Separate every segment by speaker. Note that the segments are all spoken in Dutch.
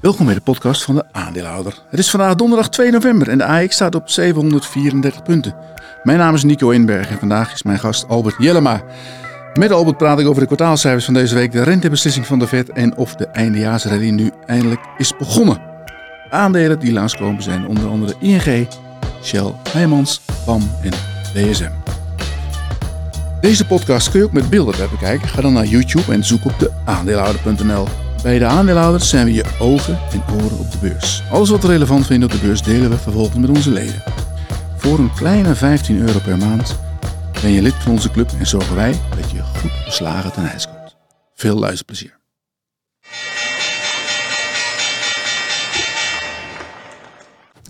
Speaker 1: Welkom bij de podcast van de aandeelhouder. Het is vandaag donderdag 2 november en de AX staat op 734 punten. Mijn naam is Nico Inberg en vandaag is mijn gast Albert Jellema. Met Albert praat ik over de kwartaalcijfers van deze week, de rentebeslissing van de Fed en of de eindejaarsrally nu eindelijk is begonnen. Aandelen die langskomen zijn onder andere ING, Shell, Heijmans, PAM en DSM. Deze podcast kun je ook met beelden bekijken. Ga dan naar YouTube en zoek op de aandeelhouder.nl. Bij de aandeelhouders zijn we je ogen en oren op de beurs. Alles wat we relevant vinden op de beurs delen we vervolgens met onze leden. Voor een kleine 15 euro per maand ben je lid van onze club en zorgen wij dat je goed beslagen ten ijs komt. Veel luisterplezier.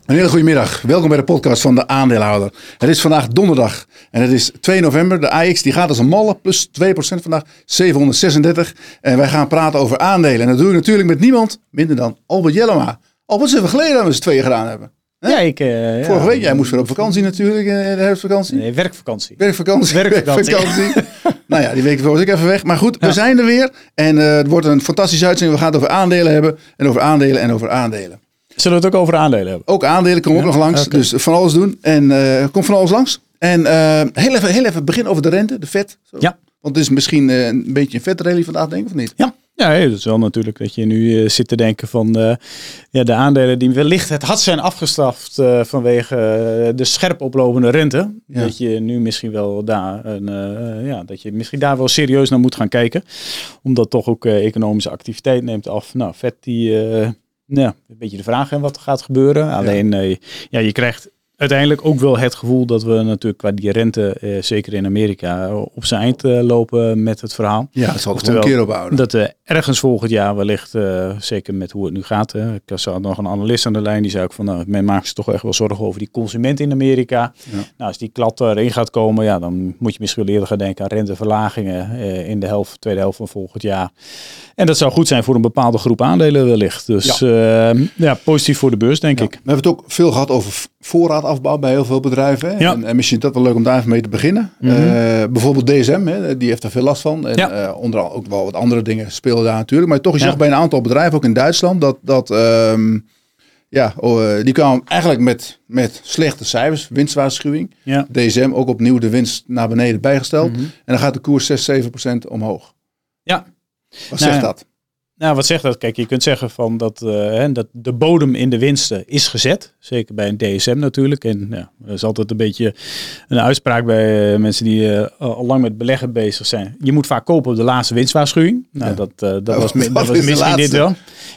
Speaker 1: Een hele goede middag. Welkom bij de podcast van de aandeelhouder. Het is vandaag donderdag en het is 2 november. De AX die gaat als een malle, plus 2% vandaag, 736. En wij gaan praten over aandelen. En dat doe ik natuurlijk met niemand minder dan Albert Jellema. Albert, is even geleden dat we z'n tweeën gedaan hebben. Hè?
Speaker 2: Ja, ik... eh, ja.
Speaker 1: Vorige week, jij moest weer op vakantie natuurlijk, eh, de herfstvakantie.
Speaker 2: Nee, werkvakantie.
Speaker 1: Werkvakantie.
Speaker 2: Werkvakantie.
Speaker 1: Werkvakantie. nou ja, die week was ik even weg. Maar goed, we zijn er weer. En eh, het wordt een fantastische uitzending. We gaan het over aandelen hebben. En over aandelen en over aandelen.
Speaker 2: Zullen we het ook over aandelen hebben?
Speaker 1: Ook aandelen komen ook nog langs. Dus van alles doen. En eh komt van alles langs. En eh, heel, even, heel even begin over de rente, de vet. Zo.
Speaker 2: Ja.
Speaker 1: Want het is misschien eh, een beetje een vetrally vandaag, denk ik, of niet?
Speaker 2: Ja. Ja, het is wel natuurlijk dat je nu zit te denken van ja, de aandelen die wellicht het had zijn afgestraft vanwege de scherp oplopende rente.
Speaker 1: Ja.
Speaker 2: Dat je nu misschien wel daar een, ja, dat je misschien daar wel serieus naar moet gaan kijken. Omdat toch ook economische activiteit neemt af. Nou, vet die ja, een beetje de vraag hè, wat er gaat gebeuren. Alleen eh, ja, je krijgt uiteindelijk ook wel het gevoel dat we natuurlijk qua die rente, eh, zeker in Amerika, op zijn eind eh, lopen met het verhaal.
Speaker 1: Ja, het zal
Speaker 2: Oftewel,
Speaker 1: een keer ophouden.
Speaker 2: Dat eh, ergens volgend jaar wellicht, eh, zeker met hoe het nu gaat. Hè. Ik zag nog een analist aan de lijn die zei ook van, nou, men maakt zich toch echt wel zorgen over die consument in Amerika.
Speaker 1: Ja.
Speaker 2: Nou, als die klad erin gaat komen, ja, dan moet je misschien wel eerder gaan denken aan renteverlagingen eh, in de helft, tweede helft van volgend jaar. En dat zou goed zijn voor een bepaalde groep aandelen wellicht. Dus ja, ja positief voor de beurs, denk
Speaker 1: Ja.
Speaker 2: ik.
Speaker 1: We hebben het ook veel gehad over voorraadafbouw bij heel veel bedrijven. hè.
Speaker 2: Ja.
Speaker 1: En, en misschien is dat wel leuk om daar even mee te beginnen.
Speaker 2: Mhm.
Speaker 1: Eh, bijvoorbeeld DSM, hè, die heeft er veel last van. En
Speaker 2: Ja.
Speaker 1: eh, onder andere ook wel wat andere dingen spelen daar natuurlijk. Maar toch, je
Speaker 2: Ja.
Speaker 1: zag bij een aantal bedrijven, ook in Duitsland, dat, dat ehm, ja, oh, eh, die kwamen eigenlijk met, met slechte cijfers, winstwaarschuwing.
Speaker 2: Ja.
Speaker 1: DSM ook opnieuw de winst naar beneden bijgesteld.
Speaker 2: Mhm.
Speaker 1: En dan gaat de koers 6, 7 procent omhoog.
Speaker 2: Ja.
Speaker 1: Wat
Speaker 2: Nou
Speaker 1: zegt
Speaker 2: ja.
Speaker 1: dat?
Speaker 2: Nou, wat zegt dat? Kijk, je kunt zeggen van dat, eh, dat de bodem in de winsten is gezet. Zeker bij een DSM natuurlijk. En ja, dat is altijd een beetje een uitspraak bij eh, mensen die eh, al lang met beleggen bezig zijn. Je moet vaak kopen op de laatste winstwaarschuwing. Nou,
Speaker 1: Ja.
Speaker 2: dat, dat,
Speaker 1: Oh,
Speaker 2: was, dat was misschien dit wel.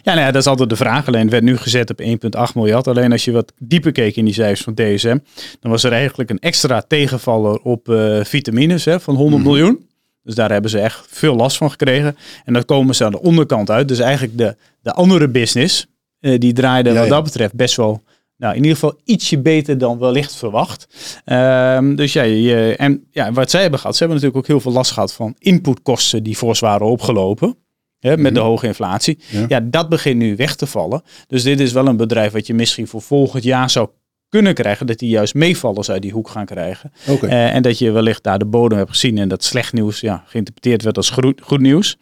Speaker 2: Ja, nou ja, dat is altijd de vraag. Alleen het werd nu gezet op 1,8 miljard. Alleen als je wat dieper keek in die cijfers van DSM, dan was er eigenlijk een extra tegenvaller op vitamines hè, van 100
Speaker 1: Mhm.
Speaker 2: miljoen. Dus daar hebben ze echt veel last van gekregen. En dan komen ze aan de onderkant uit. Dus eigenlijk de, de andere business, eh, die draaide
Speaker 1: Ja,
Speaker 2: wat
Speaker 1: ja.
Speaker 2: dat betreft best wel, nou in ieder geval ietsje beter dan wellicht verwacht. Ehm, dus ja, je, en ja, wat zij hebben gehad, ze hebben natuurlijk ook heel veel last gehad van inputkosten die fors waren opgelopen. Hè, met de hoge inflatie.
Speaker 1: Ja.
Speaker 2: Ja. dat begint nu weg te vallen. Dus dit is wel een bedrijf wat je misschien voor volgend jaar zou kunnen krijgen. Dat die juist meevallers uit die hoek gaan krijgen. Eh, en dat je wellicht daar de bodem hebt gezien en dat slecht nieuws ja, geïnterpreteerd werd als goed, goed nieuws.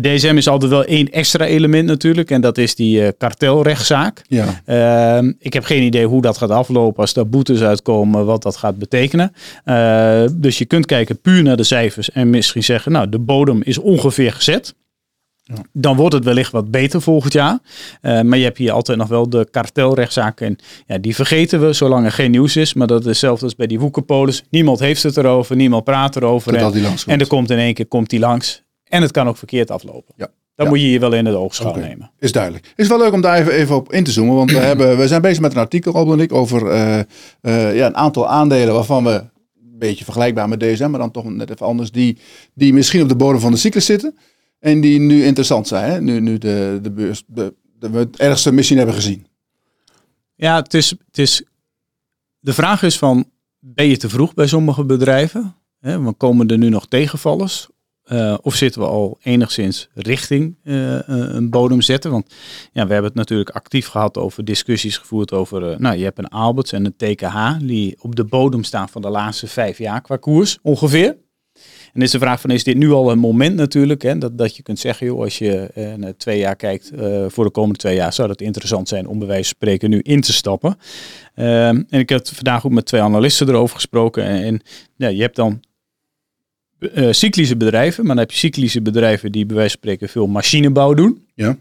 Speaker 2: Bij DSM is altijd wel één extra element natuurlijk. En dat is die eh, kartelrechtszaak.
Speaker 1: ja.
Speaker 2: Ehm, ik heb geen idee hoe dat gaat aflopen als er boetes uitkomen, wat dat gaat betekenen. Eh, dus je kunt kijken puur naar de cijfers en misschien zeggen, nou, de bodem is ongeveer gezet. Dan wordt het wellicht wat beter volgend jaar. Eh, maar je hebt hier altijd nog wel de kartelrechtszaak. En ja, die vergeten we zolang er geen nieuws is. Maar dat is hetzelfde als bij die woekerpolis. Niemand heeft het erover, niemand praat erover. En, en er komt in één keer komt die langs. En het kan ook verkeerd aflopen.
Speaker 1: Ja.
Speaker 2: Dan
Speaker 1: Ja.
Speaker 2: moet je je wel in het oogschouw
Speaker 1: Oké.
Speaker 2: nemen.
Speaker 1: Is duidelijk. Is wel leuk om daar even, even op in te zoomen. Want we, hebben, we zijn bezig met een artikel, Albert en ik, over eh, eh, ja, een aantal aandelen waarvan we een beetje vergelijkbaar met DSM, maar dan toch net even anders, die, die misschien op de bodem van de cyclus zitten. En die nu interessant zijn. Hè? Nu, nu de, de beurs, de, we het ergste misschien hebben gezien.
Speaker 2: Ja, het is, het is. De vraag is van, ben je te vroeg bij sommige bedrijven? Hè, want komen er nu nog tegenvallers? Eh, of zitten we al enigszins richting eh, een een bodem zetten? Want ja, we hebben het natuurlijk actief gehad over discussies gevoerd over... eh, nou, je hebt een Alberts en een TKH die op de bodem staan van de laatste vijf jaar qua koers ongeveer. En is de vraag van, is dit nu al een moment natuurlijk, hè, dat, dat je kunt zeggen, joh, als je uh, twee jaar kijkt, uh, voor de komende twee jaar zou het interessant zijn om bij wijze van spreken nu in te stappen. Ehm, en ik heb vandaag ook met twee analisten erover gesproken. En, en ja, je hebt dan uh, cyclische bedrijven, maar dan heb je cyclische bedrijven die bij wijze van spreken veel machinebouw doen.
Speaker 1: Ja.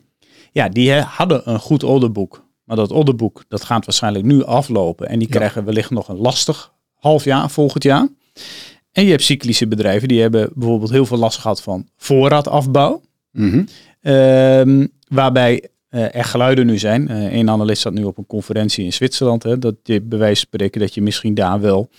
Speaker 2: Ja, die hadden een goed orderboek. Maar dat orderboek, dat gaat waarschijnlijk nu aflopen. En die
Speaker 1: Ja.
Speaker 2: krijgen wellicht nog een lastig half jaar volgend jaar. En je hebt cyclische bedrijven die hebben bijvoorbeeld heel veel last gehad van voorraadafbouw.
Speaker 1: Mhm.
Speaker 2: Ehm, waarbij eh, er geluiden nu zijn. Eh een analist zat nu op een conferentie in Zwitserland. Hè, dat je bij wijze van spreken dat je misschien daar wel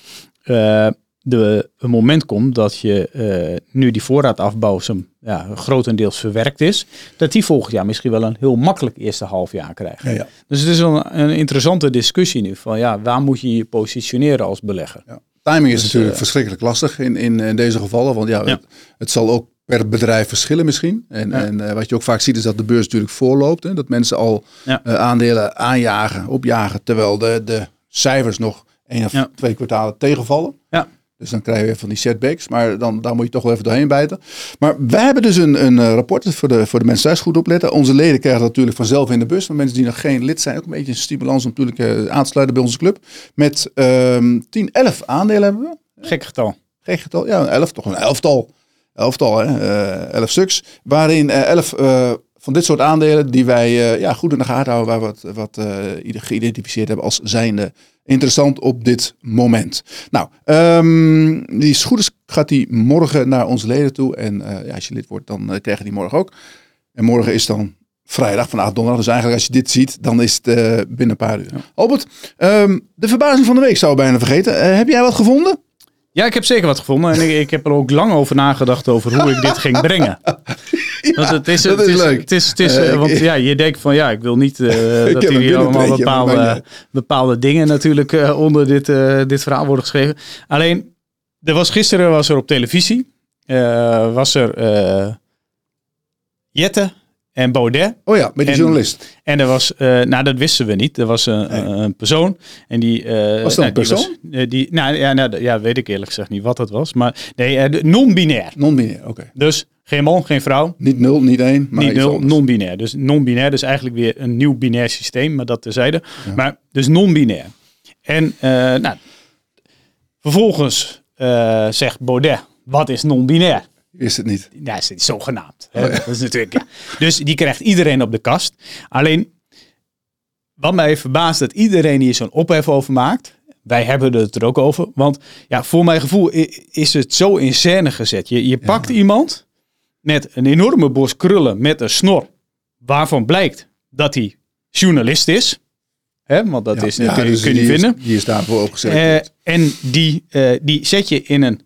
Speaker 2: eh, de, een moment komt dat je nu die voorraadafbouw zijn, ja, grotendeels verwerkt is. Dat die volgend jaar misschien wel een heel makkelijk eerste half jaar krijgt.
Speaker 1: Ja, ja.
Speaker 2: Dus het is een, een interessante discussie nu. Van ja, waar moet je je positioneren als belegger?
Speaker 1: Ja. Timing is
Speaker 2: Dus,
Speaker 1: natuurlijk
Speaker 2: eh,
Speaker 1: verschrikkelijk lastig in, in, in deze gevallen. Want ja,
Speaker 2: Ja.
Speaker 1: Het, het zal ook per bedrijf verschillen misschien. En,
Speaker 2: Ja.
Speaker 1: en eh, wat je ook vaak ziet is dat de beurs natuurlijk voorloopt. Hè? Dat mensen al eh, aandelen aanjagen, opjagen. Terwijl de, de cijfers nog één of twee kwartalen tegenvallen.
Speaker 2: Ja.
Speaker 1: Dus dan krijg je weer van die setbacks. Maar dan, daar moet je toch wel even doorheen bijten. Maar wij hebben dus een, een eh, rapport voor de, voor de mensen thuis goed opletten. Onze leden krijgen dat natuurlijk vanzelf in de bus. Maar mensen die nog geen lid zijn, ook een beetje een stimulans om natuurlijk eh, aan te sluiten bij onze club. Met ehm 10, 11 aandelen hebben we.
Speaker 2: Gek getal.
Speaker 1: Geen getal, ja, een elf, toch een elftal. Elftal, hè? eh, elf stuks. Waarin eh, elf eh, van dit soort aandelen die wij ja, goed in de gaten houden, waar we wat, wat geïdentificeerd hebben als zijnde interessant op dit moment. Nou, ehm, die is, gaat die morgen naar onze leden toe. En eh, ja, als je lid wordt, dan krijgen die morgen ook. En morgen is dan vrijdag, vandaag donderdag. Dus eigenlijk als je dit ziet, dan is het eh, binnen een paar uur. Albert, ehm, de verbazing van de week zou bijna vergeten. Heb jij wat gevonden?
Speaker 2: Ja, ik heb zeker wat gevonden. En ik, ik heb er ook lang over nagedacht over hoe ik dit ging brengen. Want het is,
Speaker 1: dat
Speaker 2: het
Speaker 1: is
Speaker 2: is,
Speaker 1: leuk.
Speaker 2: Het is, het is,
Speaker 1: Eh,
Speaker 2: eh,
Speaker 1: ik-
Speaker 2: want ja, je denkt van ja, ik wil niet eh, dat hier allemaal bepaalde, bepaalde dingen natuurlijk onder dit, dit verhaal worden geschreven. Alleen, er was gisteren was er op televisie, was er Jette en Baudet.
Speaker 1: Oh ja, met die
Speaker 2: En-
Speaker 1: journalist.
Speaker 2: En er was, eh, nou dat wisten we niet, er was een,
Speaker 1: Nee.
Speaker 2: een persoon. En die, eh,
Speaker 1: Was dat
Speaker 2: nou,
Speaker 1: een
Speaker 2: die
Speaker 1: persoon?
Speaker 2: eh, die, nou, ja, nou, ja, weet ik eerlijk gezegd niet wat het was. Maar nee, eh, non-binair.
Speaker 1: Non-binair, oké.
Speaker 2: Dus geen man, geen vrouw.
Speaker 1: Niet nul, niet één, maar
Speaker 2: niet nul, non-binair. Dus non-binair, dus eigenlijk weer een nieuw binair systeem, maar dat terzijde. Maar dus non-binair. En eh, nou, vervolgens eh, zegt Baudet, wat is non-binair?
Speaker 1: Is het niet.
Speaker 2: Ja, is zogenaamd. hè. Dat is natuurlijk, ja. Dus die krijgt iedereen op de kast. Alleen, wat mij verbaast, dat iedereen hier zo'n ophef over maakt. Wij hebben het er ook over. Want ja, voor mijn gevoel is het zo in scène gezet. Je, je pakt iemand met een enorme bos krullen met een snor. Waarvan blijkt dat hij journalist is. Hè, want dat is, kun, je-
Speaker 1: dus
Speaker 2: kun je
Speaker 1: die
Speaker 2: niet
Speaker 1: is-
Speaker 2: vinden.
Speaker 1: Die is daarvoor ook gezegd.
Speaker 2: Eh, en die, eh, die zet je in een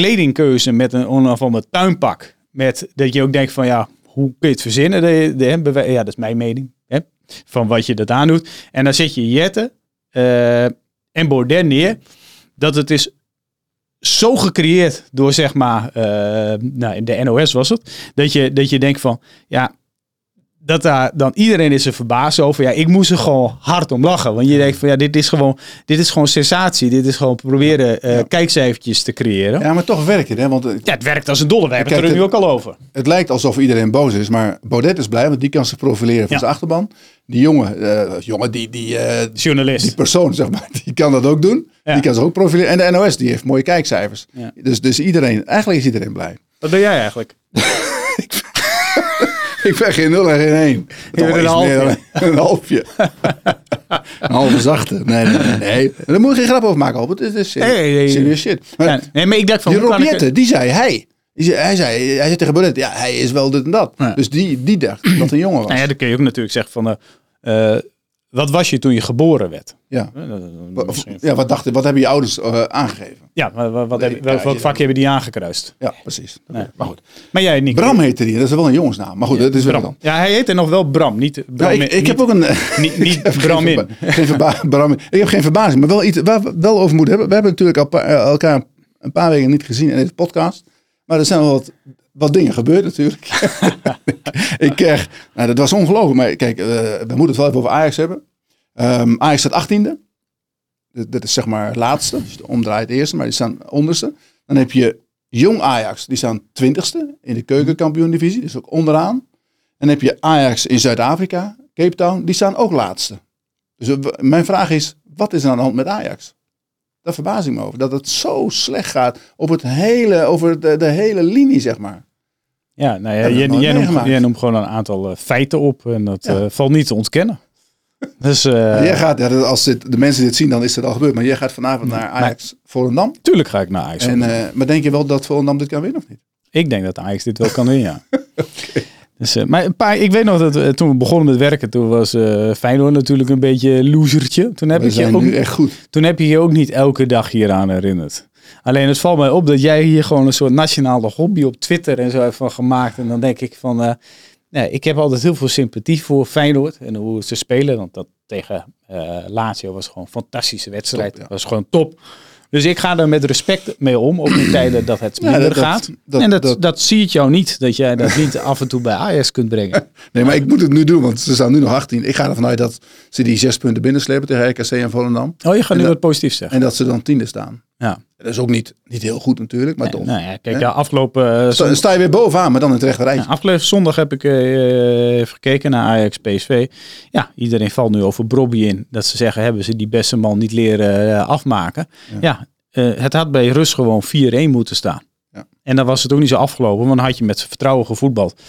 Speaker 2: kledingkeuze met een onafhankelijk tuinpak. Met dat je ook denkt van ja, hoe kun je het verzinnen? De, de, bewe- ja, dat is mijn mening. Hè, van wat je dat aandoet. En dan zet je Jette eh, en Baudet neer. Dat het is zo gecreëerd door zeg maar, eh, nou in de NOS was het. Dat je, dat je denkt van ja, dat daar dan iedereen is er verbaasd over. Ja, ik moest er gewoon hard om lachen. Want je denkt van ja, dit is gewoon, dit is gewoon sensatie. Dit is gewoon proberen eh,
Speaker 1: Ja.
Speaker 2: kijkcijfertjes te creëren. Ja.
Speaker 1: ja, maar toch werkt het, hè? Want eh,
Speaker 2: het werkt als een dolle. We hebben het er nu ook al over.
Speaker 1: het lijkt alsof iedereen boos is, maar Baudet is blij, want die kan zich profileren van
Speaker 2: Ja.
Speaker 1: zijn achterban. Die jongen, eh, jongen die, die, eh, die
Speaker 2: Journalist.
Speaker 1: persoon, zeg maar, die kan dat ook doen.
Speaker 2: Ja.
Speaker 1: Die kan zich ook profileren. En de NOS, die heeft mooie kijkcijfers.
Speaker 2: Ja.
Speaker 1: Dus, dus iedereen, eigenlijk is iedereen blij.
Speaker 2: Wat ben jij eigenlijk?
Speaker 1: Ik ben geen nul en geen één.
Speaker 2: bent een
Speaker 1: dan Een halfje. een halve zachte. Nee, nee, nee. nee. Daar moet je geen grap over maken, Albert. Het is serieus,
Speaker 2: Nee, nee,
Speaker 1: serieus shit. Maar
Speaker 2: nee, maar ik dacht van...
Speaker 1: die
Speaker 2: ik-
Speaker 1: Robiette, die zei hij. Hij, zei, hij zei tegen Baudet, ja, hij is wel dit en dat.
Speaker 2: Ja.
Speaker 1: Dus die, die dacht dat een jongen was.
Speaker 2: Nou ja, dan kun je ook natuurlijk zeggen van... eh, eh, wat was je toen je geboren werd?
Speaker 1: Ja. Ja, wat dachten, wat hebben je ouders eh, aangegeven?
Speaker 2: Ja, maar wat, wat,
Speaker 1: Nee,
Speaker 2: heb- welk,
Speaker 1: ja,
Speaker 2: welk
Speaker 1: je-
Speaker 2: vak hebben die aangekruist?
Speaker 1: Ja, precies.
Speaker 2: Nee.
Speaker 1: Maar goed.
Speaker 2: Maar jij, Nico?
Speaker 1: Bram heette die, dat is wel een jongensnaam. Maar goed, dat is wel
Speaker 2: Bram.
Speaker 1: dan.
Speaker 2: Ja, hij heette nog wel Bram, niet Bram.
Speaker 1: Ik, ik
Speaker 2: niet-
Speaker 1: heb ook een.
Speaker 2: niet- niet
Speaker 1: ik heb
Speaker 2: Bram
Speaker 1: geen
Speaker 2: in.
Speaker 1: Geen verba- Bram in. Ik heb geen verbazing, maar wel iets waar we wel over moeten hebben. We hebben natuurlijk eh, elkaar een paar weken niet gezien in deze podcast. Maar er zijn wel wat, wat dingen gebeurd natuurlijk. ik kreeg, nou, dat was ongelooflijk. Maar kijk, eh, we moeten het wel even over Ajax hebben. Ehm, Ajax staat achttiende. Dat, dat is zeg maar laatste. Het omdraait eerste, maar die staan onderste. Dan heb je Jong Ajax, die staan twintigste in de keukenkampioen-divisie, dus ook onderaan. En dan heb je Ajax in Zuid-Afrika, Cape Town, die staan ook laatste. Dus mijn vraag is, wat is er aan de hand met Ajax? Daar verbaas ik me over. Dat het zo slecht gaat op het hele, over de, de hele linie, zeg maar.
Speaker 2: Ja, nou ja, jij, jij, noemt,
Speaker 1: meegemaakt.
Speaker 2: jij noemt gewoon een aantal eh, feiten op en dat
Speaker 1: Ja.
Speaker 2: eh, valt niet te ontkennen. Dus
Speaker 1: jij gaat, ja, als dit, de mensen dit zien, dan is het al gebeurd. Maar jij gaat vanavond naar Ajax Volendam.
Speaker 2: tuurlijk ga ik naar Ajax.
Speaker 1: En, maar denk je wel dat Volendam dit kan winnen of niet?
Speaker 2: Ik denk dat Ajax dit wel kan doen, ja. Dus, maar een paar, ik weet nog dat eh, toen we begonnen met werken, toen was eh Feyenoord natuurlijk een beetje losertje. Toen heb,
Speaker 1: We
Speaker 2: ik je ook,
Speaker 1: echt goed.
Speaker 2: toen heb je je ook niet elke dag hieraan herinnerd. Alleen het valt mij op dat jij hier gewoon een soort nationale hobby op Twitter en zo hebt van gemaakt. En dan denk ik van, nee, ik heb altijd heel veel sympathie voor Feyenoord en hoe ze spelen. Want dat tegen eh Lazio was gewoon een fantastische wedstrijd.
Speaker 1: Top, ja.
Speaker 2: was gewoon top. Dus ik ga er met respect mee om, ook in tijden dat het minder
Speaker 1: dat- dat-
Speaker 2: gaat.
Speaker 1: dat-
Speaker 2: en dat, dat,
Speaker 1: dat-
Speaker 2: zie ik jou niet, dat jij dat niet af en toe bij Ajax kunt brengen.
Speaker 1: Nee, maar ik moet het nu doen, want ze staan nu nog 18. Ik ga ervan uit dat ze die zes punten binnenslepen tegen RKC en Volendam.
Speaker 2: Oh, je gaat
Speaker 1: En
Speaker 2: nu
Speaker 1: dat-
Speaker 2: wat positiefs zeggen.
Speaker 1: En dat ze dan tiende staan.
Speaker 2: Ja.
Speaker 1: Dat is ook niet, niet heel goed natuurlijk, maar toch.
Speaker 2: Nou ja, kijk,
Speaker 1: Hè?
Speaker 2: ja, afgelopen, eh,
Speaker 1: Sta, je weer bovenaan, maar dan in het rechte rijtje.
Speaker 2: ja, afgelopen zondag heb ik eh, even gekeken naar Ajax PSV. Ja, iedereen valt nu over Brobby in. Dat ze zeggen, hebben ze die beste man niet leren eh, afmaken. Ja, eh, het had bij rust gewoon 4-1 moeten staan.
Speaker 1: Ja.
Speaker 2: En dan was het ook niet zo afgelopen, want dan had je met vertrouwen gevoetbald.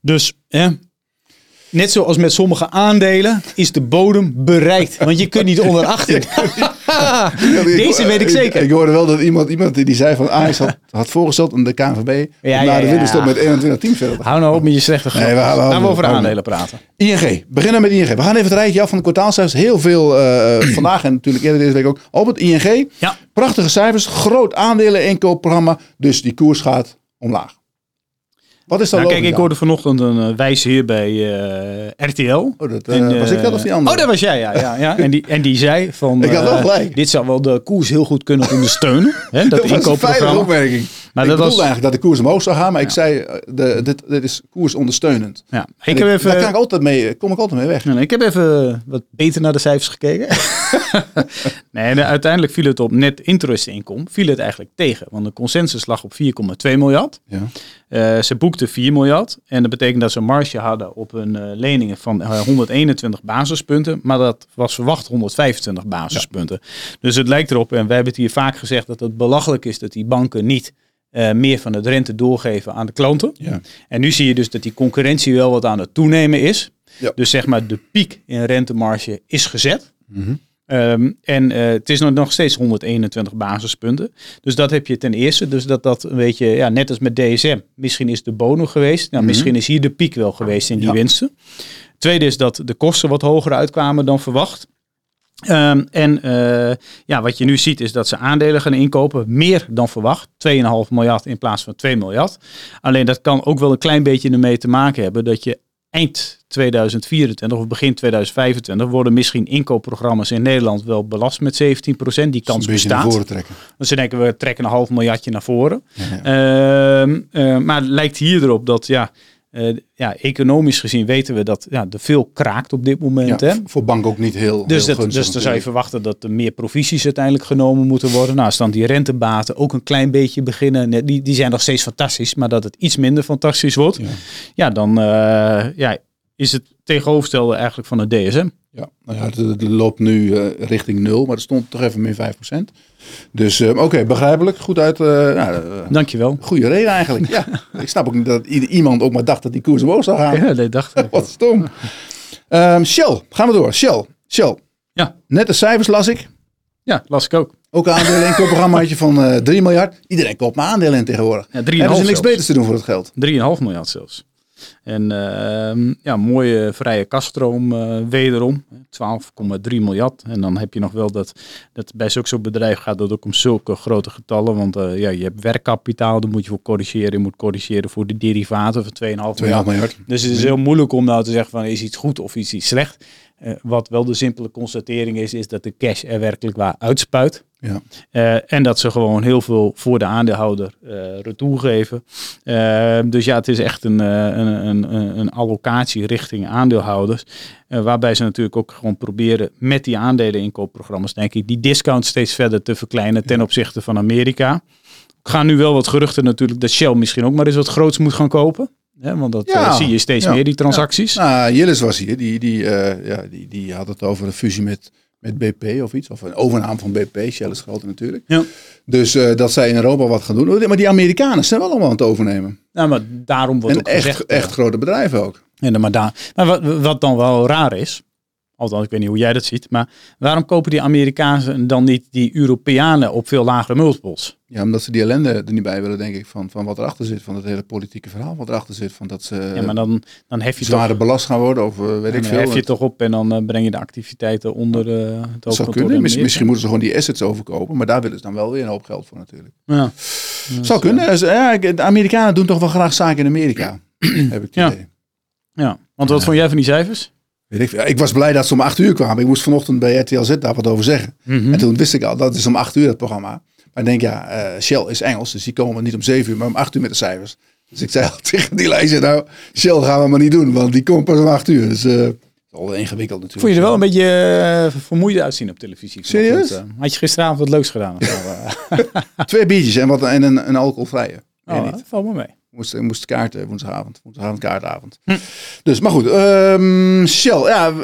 Speaker 2: Dus, eh, net zoals met sommige aandelen, is de bodem bereikt. Want je kunt niet onder 18. Deze weet ik zeker.
Speaker 1: Ik, hoorde wel dat iemand, iemand die die zei van Ajax had, had voorgesteld aan de KNVB
Speaker 2: Ja,
Speaker 1: na
Speaker 2: ja,
Speaker 1: de winterstop met 21 teams verder gaan.
Speaker 2: Hou nou op met je slechte grap.
Speaker 1: Nee, we
Speaker 2: we over aandelen praten.
Speaker 1: ING, beginnen met ING. We gaan even het rijtje af van de kwartaalcijfers. Heel veel eh, vandaag en natuurlijk eerder deze week ook. Op het ING,
Speaker 2: Ja.
Speaker 1: prachtige cijfers, groot aandelen-inkoopprogramma. Dus die koers gaat omlaag. Wat is dat
Speaker 2: Nou, kijk, ik hoorde vanochtend een uh, wijze hier bij uh, RTL.
Speaker 1: Oh, dat, eh,
Speaker 2: En,
Speaker 1: was ik
Speaker 2: eh,
Speaker 1: dat of die andere?
Speaker 2: Oh, dat was jij, ja. ja, ja. En, die, en die zei van...
Speaker 1: Ik had wel
Speaker 2: eh,
Speaker 1: gelijk.
Speaker 2: Dit zou wel de koers heel goed kunnen ondersteunen. hè, dat
Speaker 1: dat was een veilige opmerking.
Speaker 2: Maar
Speaker 1: ik
Speaker 2: dat was...
Speaker 1: eigenlijk dat de koers omhoog zou gaan, maar ik zei, eh, de, dit, dit is koers ondersteunend.
Speaker 2: Ja. Ik heb
Speaker 1: Daar kan
Speaker 2: even...
Speaker 1: ik altijd mee, kom ik altijd mee weg.
Speaker 2: Nee, nee, ik heb even wat beter naar de cijfers gekeken. nee, de- uiteindelijk viel het op net interest income. Viel het eigenlijk tegen. Want de consensus lag op 4,2 miljard.
Speaker 1: Ja.
Speaker 2: Eh, ze boekten 4 miljard. En dat betekent dat ze een marge hadden op hun eh, leningen van eh, 121 basispunten. Maar dat was verwacht 125 basispunten. Dus het lijkt erop, en wij hebben het hier vaak gezegd, dat het belachelijk is dat die banken niet eh, meer van het rente doorgeven aan de klanten.
Speaker 1: Ja.
Speaker 2: En nu zie je dus dat die concurrentie wel wat aan het toenemen is.
Speaker 1: Ja.
Speaker 2: Dus zeg maar de piek in rentemarge is gezet.
Speaker 1: Mhm.
Speaker 2: Ehm, en eh, het is nog, steeds 121 basispunten. Dus dat heb je ten eerste. Dus dat dat een beetje, ja, net als met DSM. Misschien is de bonus geweest. Nou,
Speaker 1: Mhm.
Speaker 2: Misschien is hier de piek wel geweest in die
Speaker 1: Ja.
Speaker 2: winsten. Tweede is dat de kosten wat hoger uitkwamen dan verwacht. Ehm, en eh, ja, wat je nu ziet is dat ze aandelen gaan inkopen, meer dan verwacht. 2,5 miljard in plaats van 2 miljard. Alleen dat kan ook wel een klein beetje ermee te maken hebben dat je eind 2024 of begin 2025 worden misschien inkoopprogramma's in Nederland wel belast met 17%. Die kans
Speaker 1: beetje naar
Speaker 2: bestaat.
Speaker 1: voren trekken.
Speaker 2: Dus ze denken we trekken een half miljardje naar voren.
Speaker 1: Ja, ja.
Speaker 2: Ehm, eh, maar het lijkt hier erop dat ja, eh, ja, economisch gezien weten we dat ja, er veel kraakt op dit moment.
Speaker 1: Ja,
Speaker 2: hè?
Speaker 1: voor bank ook niet heel,
Speaker 2: Dus,
Speaker 1: heel
Speaker 2: dat,
Speaker 1: gunstig
Speaker 2: dus dan zou je verwachten dat er meer provisies uiteindelijk genomen moeten worden. Nou, als dan die rentebaten ook een klein beetje beginnen. Die, die zijn nog steeds fantastisch, maar dat het iets minder fantastisch wordt.
Speaker 1: Ja.
Speaker 2: Ja, dan eh, ja, is het tegenovergestelde eigenlijk van het DSM.
Speaker 1: Ja, nou ja, het, het loopt nu eh, richting nul, maar er stond toch even min 5%. Dus eh, oké, begrijpelijk. Goed uit. eh nou,
Speaker 2: Dankjewel.
Speaker 1: goede reden eigenlijk. Ja, ik snap ook niet dat iemand ook maar dacht dat die koers omhoog zou gaan.
Speaker 2: Ja, dat dacht ik.
Speaker 1: Wat stom. Ehm, Shell, gaan we door. Shell, Shell.
Speaker 2: Ja.
Speaker 1: Net de cijfers las ik.
Speaker 2: Ja, las ik ook.
Speaker 1: Ook een aandelen inkoopprogrammaatje van eh 3 miljard. Iedereen koopt maar aandelen in tegenwoordig.
Speaker 2: Ja, 3,5
Speaker 1: Hebben ze niks
Speaker 2: zelfs.
Speaker 1: beters te doen voor het geld?
Speaker 2: 3,5 miljard zelfs. En ehm, ja, mooie vrije kaststroom eh, wederom. 12,3 miljard. En dan heb je nog wel dat, dat bij zulke soort bedrijven gaat het ook om zulke grote getallen. Want eh, ja, je hebt werkkapitaal, daar moet je voor corrigeren. Je moet corrigeren voor de derivaten van 2,5
Speaker 1: 2,5
Speaker 2: miljard.
Speaker 1: miljard.
Speaker 2: Dus het is heel moeilijk om nou te zeggen van is iets goed of is iets slecht. Eh, wat wel de simpele constatering is, is dat de cash er werkelijk waar uitspuit.
Speaker 1: Ja.
Speaker 2: Eh, en dat ze gewoon heel veel voor de aandeelhouder eh retour geven. Eh, dus ja, het is echt een, een, een, een, allocatie richting aandeelhouders. Waarbij ze natuurlijk ook gewoon proberen met die aandeleninkoopprogramma's, denk ik, die discount steeds verder te verkleinen ten opzichte van Amerika. gaan nu wel wat geruchten natuurlijk dat Shell misschien ook maar eens wat groots moet gaan kopen. Hè, want dat
Speaker 1: Ja,
Speaker 2: zie je steeds
Speaker 1: ja,
Speaker 2: meer, die transacties.
Speaker 1: Nou, Jillis was hier. Die, die, ja, die, die had het over een fusie met, met BP of iets. Of een overname van BP. Shell is groter natuurlijk.
Speaker 2: Ja.
Speaker 1: Dus eh, dat zij in Europa wat gaan doen. Maar die Amerikanen zijn wel allemaal aan het overnemen.
Speaker 2: Nou, maar daarom wordt
Speaker 1: En
Speaker 2: ook
Speaker 1: echt,
Speaker 2: gezegd...
Speaker 1: echt grote bedrijven ook.
Speaker 2: Ja, maar, daar, maar wat, wat dan wel raar is, althans ik weet niet hoe jij dat ziet, maar waarom kopen die Amerikanen dan niet die Europeanen op veel lagere multiples?
Speaker 1: Ja, omdat ze die ellende er niet bij willen, denk ik. Van, van wat erachter zit. Van het hele politieke verhaal wat erachter zit. Van dat ze
Speaker 2: ja, maar dan, dan hef je
Speaker 1: zwaarder
Speaker 2: toch,
Speaker 1: belast gaan worden. Of eh, weet
Speaker 2: ja,
Speaker 1: ik
Speaker 2: dan
Speaker 1: veel.
Speaker 2: hef je toch op en dan eh, breng je de activiteiten onder eh, het
Speaker 1: dat zou kunnen. misschien moeten ze gewoon die assets overkopen. Maar daar willen ze dan wel weer een hoop geld voor natuurlijk.
Speaker 2: Ja.
Speaker 1: zou kunnen. Dus, ja, ik- de Amerikanen doen toch wel graag zaken in Amerika. heb ik het
Speaker 2: Ja.
Speaker 1: idee.
Speaker 2: ja, want wat vond jij van die cijfers?
Speaker 1: Weet ik, ik was blij dat ze om acht uur kwamen. Ik moest vanochtend bij RTL Z daar wat over zeggen.
Speaker 2: Mhm.
Speaker 1: En toen wist ik al, dat is om acht uur het programma. Maar ik denk, ja, eh, Shell is Engels. Dus die komen niet om zeven uur, maar om acht uur met de cijfers. Dus ik zei al tegen die lijst, nou, Shell gaan we maar niet doen. Want die komt pas om acht uur. Dus eh, dat is al ingewikkeld natuurlijk.
Speaker 2: Vond je er wel een beetje eh, vermoeid uitzien op televisie?
Speaker 1: Serieus?
Speaker 2: eh? had je gisteravond wat leuks gedaan? Of eh?
Speaker 1: Twee biertjes en, wat, en een, een alcoholvrije.
Speaker 2: Oh, dat valt me mee.
Speaker 1: Moest, ik moest kaarten woensdagavond. Woensdagavond kaartavond.
Speaker 2: Hm.
Speaker 1: Dus, maar goed. ehm, Shell. Ja, eh,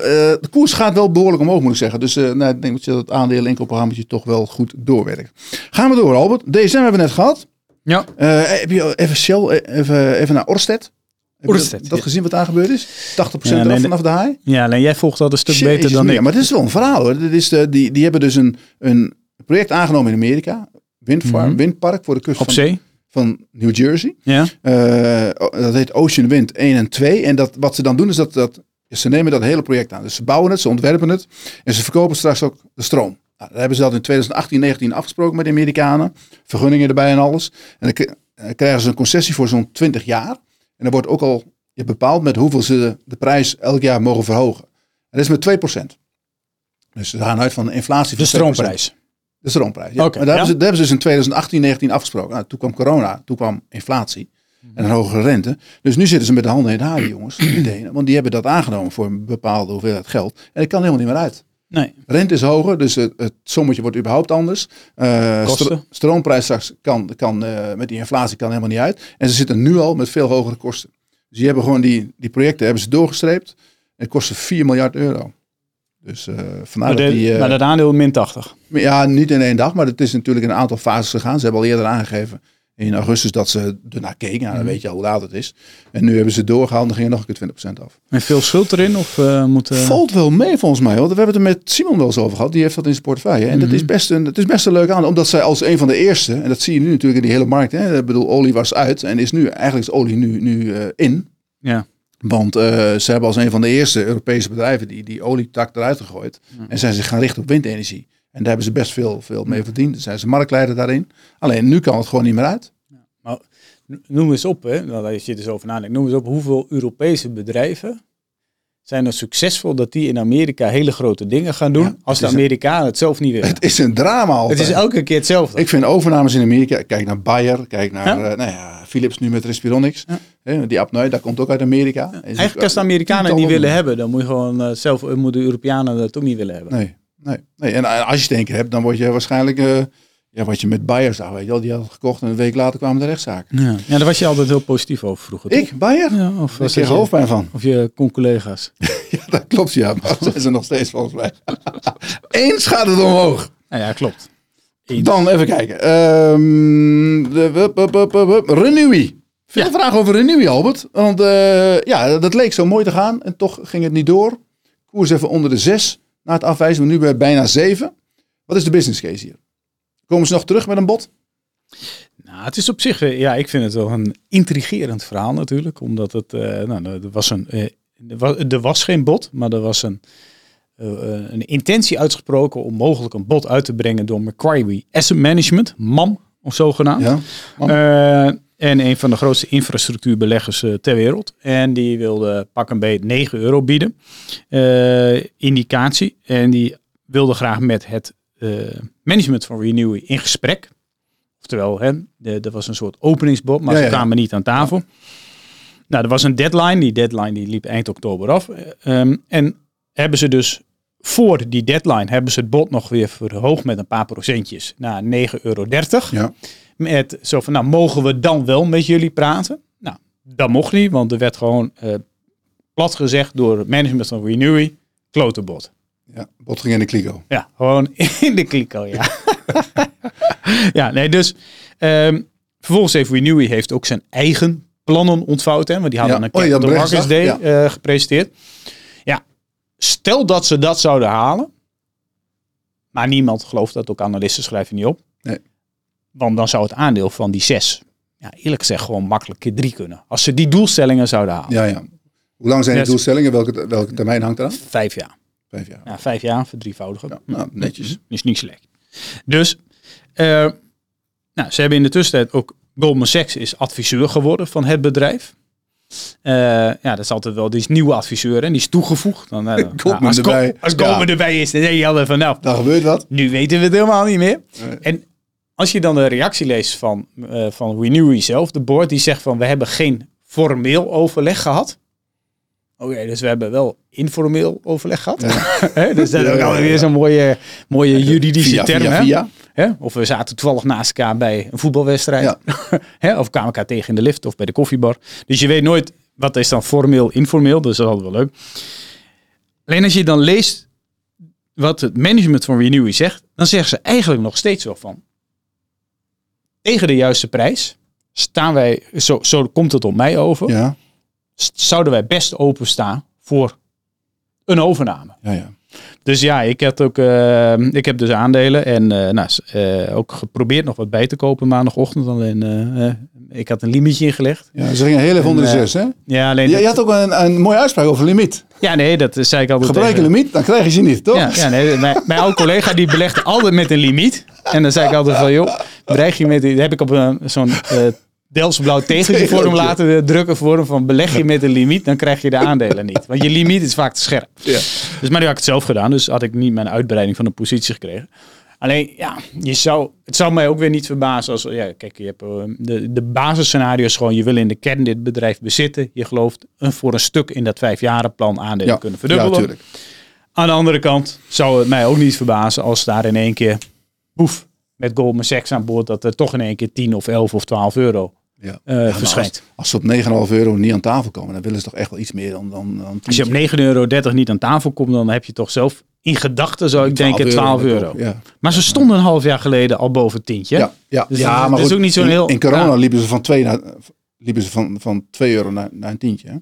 Speaker 1: de koers gaat wel behoorlijk omhoog, moet ik zeggen. Dus eh, nou, ik denk dat je dat aandeel inkoopprogramma toch wel goed doorwerkt. Gaan we door, Albert. DSM hebben we net gehad.
Speaker 2: Ja.
Speaker 1: Eh, heb je even Shell, eh, even, even naar Orsted? Heb
Speaker 2: Orsted,
Speaker 1: dat, dat
Speaker 2: ja.
Speaker 1: gezien wat daar gebeurd is? 80%
Speaker 2: Ja,
Speaker 1: eraf vanaf de haai?
Speaker 2: Ja, alleen jij volgt dat een stuk beter dan ik.
Speaker 1: Maar dit is wel een verhaal hoor. Dit is de, die, die hebben dus een, een project aangenomen in Amerika. Windfarm,
Speaker 2: Mhm.
Speaker 1: windpark voor de kust
Speaker 2: Op
Speaker 1: van,
Speaker 2: zee?
Speaker 1: van New Jersey.
Speaker 2: Ja.
Speaker 1: Eh, dat heet Ocean Wind 1 en 2. En dat, wat ze dan doen is dat, dat ze nemen dat hele project aan. Dus ze bouwen het, ze ontwerpen het en ze verkopen straks ook de stroom. Nou, dat hebben ze dat in 2018, 19 afgesproken met de Amerikanen. Vergunningen erbij en alles. En dan krijgen ze een concessie voor zo'n 20 jaar. En dan wordt ook al bepaald met hoeveel ze de, de prijs elk jaar mogen verhogen. En dat is met 2%. Dus ze gaan uit van een inflatie van
Speaker 2: De
Speaker 1: 2%.
Speaker 2: stroomprijs.
Speaker 1: De stroomprijs. Ja. Maar daar,
Speaker 2: ja.
Speaker 1: hebben ze, daar hebben ze dus in 2018, 19 afgesproken. Nou, toen kwam corona, toen kwam inflatie en een hogere rente. Dus nu zitten ze met de handen in haar, die jongens. Denen, want die hebben dat aangenomen voor een bepaalde hoeveelheid geld. En dat kan helemaal niet meer uit.
Speaker 2: Nee.
Speaker 1: Rente is hoger, dus het, het sommetje wordt überhaupt anders. Eh,
Speaker 2: Kosten.
Speaker 1: stro- stroomprijs straks kan, kan eh, met die inflatie kan helemaal niet uit. En ze zitten nu al met veel hogere kosten. Dus die hebben gewoon die, die projecten hebben ze doorgestreept. En het kostte 4 miljard euro. Dus eh vandaar dat
Speaker 2: de,
Speaker 1: die... eh,
Speaker 2: maar dat aandeel min 80.
Speaker 1: ja, niet in één dag, maar het is natuurlijk in een aantal fases gegaan. Ze hebben al eerder aangegeven in augustus dat ze ernaar keken. Nou, dan weet je al hoe laat het is. En nu hebben ze doorgehaald en dan ging er nog een keer 20% af.
Speaker 2: En veel schuld erin? Of eh moet... eh,
Speaker 1: Valt wel mee volgens mij. We hebben het er met Simon wel eens over gehad. Die heeft dat in zijn portefeuille. En dat is best een, het is best een leuk aan. Omdat zij als een van de eerste, en dat zie je nu natuurlijk in die hele markt. Hè, ik bedoel, olie was uit en is nu, eigenlijk is olie nu, nu eh, in.
Speaker 2: Ja.
Speaker 1: Want eh, ze hebben als een van de eerste Europese bedrijven die, die olietak eruit gegooid. En zijn zich gaan richten op windenergie. En daar hebben ze best veel, veel mee verdiend. Dan zijn ze marktleider daarin. Alleen nu kan het gewoon niet meer uit.
Speaker 2: Maar noem eens op, hè, nou, als je er dus over nadenkt, noem eens op hoeveel Europese bedrijven zijn er succesvol dat die in Amerika hele grote dingen gaan doen,
Speaker 1: Ja,
Speaker 2: als de
Speaker 1: een-
Speaker 2: Amerikanen het zelf niet willen.
Speaker 1: Het is een drama altijd.
Speaker 2: Het is elke keer hetzelfde.
Speaker 1: Ik vind overnames in Amerika, kijk naar Bayer, kijk naar
Speaker 2: Ja.
Speaker 1: eh, nou ja, Philips nu met Respironics.
Speaker 2: Ja.
Speaker 1: Hè, die apnoe, dat komt ook uit Amerika.
Speaker 2: Eigenlijk als de Amerikanen het niet willen hebben, dan moet je gewoon eh, zelf, eh, moeten de Europeanen dat ook niet willen hebben.
Speaker 1: Nee, nee, nee. En eh, als je het één keer hebt, dan word je waarschijnlijk, ja, wat je met Bayer zag, weet je wel, die had gekocht en een week later kwamen de rechtszaken.
Speaker 2: Ja. ja, daar was je altijd heel positief over vroeger. toch?
Speaker 1: Ik, Bayer?
Speaker 2: Ja, of was je,
Speaker 1: hoofdpijn van.
Speaker 2: of je con-collega's.
Speaker 1: Ja, dat klopt, ja. Maar dat zijn ze nog steeds volgens mij. Eens gaat het omhoog.
Speaker 2: Nou ja, klopt. Eens.
Speaker 1: Dan even kijken. Ehm de, wup, wup, wup, wup, wup. Renewy. Veel
Speaker 2: Ja.
Speaker 1: vragen over Renewy, Albert. Want eh, ja, dat leek zo mooi te gaan. En toch ging het niet door. Koers even onder de 6 na het afwijzen. Maar nu bij bijna 7. Wat is de business case hier? Komen ze nog terug met een bod?
Speaker 2: Nou, het is op zich, eh, ja, ik vind het wel een intrigerend verhaal natuurlijk. Omdat het, eh, nou, er was een, eh, er was, geen bod, maar er was een, een intentie uitgesproken om mogelijk een bod uit te brengen door Macquarie Asset Management, MAM, of zogenaamd.
Speaker 1: Ja.
Speaker 2: Eh, en een van de grootste infrastructuurbeleggers eh, ter wereld. En die wilde pak een beet 9 euro bieden. eh, indicatie. En die wilde graag met het eh, management van Renewy in gesprek. Oftewel, hè, er was een soort openingsbod, maar
Speaker 1: Ja,
Speaker 2: ze
Speaker 1: ja.
Speaker 2: kwamen niet aan tafel. Nou, er was een deadline. Die deadline die liep eind oktober af. Eh, ehm, en hebben ze dus voor die deadline hebben ze het bod nog weer verhoogd met een paar procentjes naar 9,30 euro.
Speaker 1: Ja.
Speaker 2: Met zo van, nou, mogen we dan wel met jullie praten? Nou, dat mocht niet, want er werd gewoon eh, plat gezegd door het management van Renewy, klotenbot.
Speaker 1: Ja, bot ging in de kliko.
Speaker 2: Ja, gewoon in de kliko, ja. ja, nee, dus ehm, vervolgens heeft Renewy heeft ook zijn eigen plannen ontvouwd, hè, want die hadden
Speaker 1: Ja.
Speaker 2: een
Speaker 1: Oh ja,
Speaker 2: Capital Markets Day
Speaker 1: ja.
Speaker 2: eh, gepresenteerd. Stel dat ze dat zouden halen, maar niemand gelooft dat, ook analisten schrijven niet op.
Speaker 1: Nee.
Speaker 2: Want dan zou het aandeel van die zes, ja, eerlijk gezegd, gewoon makkelijk keer drie kunnen. Als ze die doelstellingen zouden halen.
Speaker 1: Ja, ja. Hoe lang zijn
Speaker 2: Yes.
Speaker 1: doelstellingen? Welke, welke termijn hangt eraan?
Speaker 2: Vijf jaar.
Speaker 1: Vijf jaar.
Speaker 2: Ja, vijf jaar, verdrievoudigen.
Speaker 1: Ja, nou, netjes.
Speaker 2: Is niet slecht. Dus, eh, nou, ze hebben in de tussentijd ook Goldman Sachs is adviseur geworden van het bedrijf. Eh, ja, dat is altijd wel, die is nieuwe adviseur en die is toegevoegd. Dan, eh,
Speaker 1: Goldman
Speaker 2: als,
Speaker 1: erbij.
Speaker 2: als
Speaker 1: Ja.
Speaker 2: Goldman erbij is, dan denk je altijd van, nou,
Speaker 1: Dan gebeurt wat.
Speaker 2: nu weten we het helemaal niet meer.
Speaker 1: Nee.
Speaker 2: En als je dan de reactie leest van, eh van Renewy zelf, de board, die zegt van, we hebben geen formeel overleg gehad. Oké, dus we hebben wel informeel overleg gehad. Hè, dus dat is ook
Speaker 1: Ja, ja,
Speaker 2: alweer
Speaker 1: ja.
Speaker 2: zo'n mooie, mooie juridische
Speaker 1: Via,
Speaker 2: term.
Speaker 1: via.
Speaker 2: Hè? Of we zaten toevallig naast elkaar bij een voetbalwedstrijd.
Speaker 1: Ja.
Speaker 2: Hè? Of kwamen elkaar tegen in de lift of bij de koffiebar. Dus je weet nooit wat is dan formeel, informeel. Dus dat is altijd wel leuk. Alleen als je dan leest wat het management van Renewy zegt, dan zeggen ze eigenlijk nog steeds wel van. Tegen de juiste prijs staan wij, zo, zo komt het op mij over,
Speaker 1: Ja,
Speaker 2: zouden wij best openstaan voor een overname.
Speaker 1: ja, ja.
Speaker 2: Dus ja, ik, had ook, eh, ik heb dus aandelen en eh, nou, eh, ook geprobeerd nog wat bij te kopen maandagochtend. Alleen, eh, ik had een limietje ingelegd.
Speaker 1: ja ze gingen heel even onder de zes, hè?
Speaker 2: Ja, alleen
Speaker 1: Je,
Speaker 2: dat-
Speaker 1: je had ook een, een mooie uitspraak over limiet.
Speaker 2: ja, nee, dat zei ik altijd
Speaker 1: Gebruik een limiet, dan krijg je ze niet, toch?
Speaker 2: Ja, ja nee, mijn, mijn oude collega die belegt altijd met een limiet. En dan zei ik altijd van, joh, bedreig je met... Die heb ik op een, zo'n Delftsblauw tegeltje voor hem
Speaker 1: Tegeltje.
Speaker 2: laten drukken voor hem van beleg je met een limiet, dan krijg je de aandelen niet. Want je limiet is vaak te scherp.
Speaker 1: Ja.
Speaker 2: Dus maar nu had ik het zelf gedaan, dus had ik niet mijn uitbreiding van de positie gekregen. Alleen, ja, je zou, het zou mij ook weer niet verbazen als, ja, kijk, je hebt eh, de, de basisscenario is gewoon, je wil in de kern dit bedrijf bezitten. Je gelooft een, voor een stuk in dat vijfjarenplan aandelen
Speaker 1: Ja,
Speaker 2: kunnen
Speaker 1: ja,
Speaker 2: verdubbelen.
Speaker 1: natuurlijk.
Speaker 2: Aan de andere kant zou het mij ook niet verbazen als daar in één keer, boef, met Goldman Sachs aan boord, dat er toch in één keer 10 of 11 of 12 euro
Speaker 1: Ja.
Speaker 2: eh,
Speaker 1: Ja,
Speaker 2: verschijnt.
Speaker 1: Als, als ze op 9,5 euro niet aan tafel komen, dan willen ze toch echt wel iets meer dan, dan, dan
Speaker 2: Als je op 9,30 euro niet aan tafel komt, dan heb je toch zelf in gedachten, zou ik denken, 12 euro.
Speaker 1: Ja,
Speaker 2: Maar ze stonden een half jaar geleden al boven het tientje.
Speaker 1: ja, ja.
Speaker 2: Dus
Speaker 1: ja
Speaker 2: het
Speaker 1: maar
Speaker 2: is
Speaker 1: goed,
Speaker 2: ook niet zo'n heel-
Speaker 1: In corona liepen ze van 2 naar liepen ze van, van 2 euro naar, naar een tientje. Hè?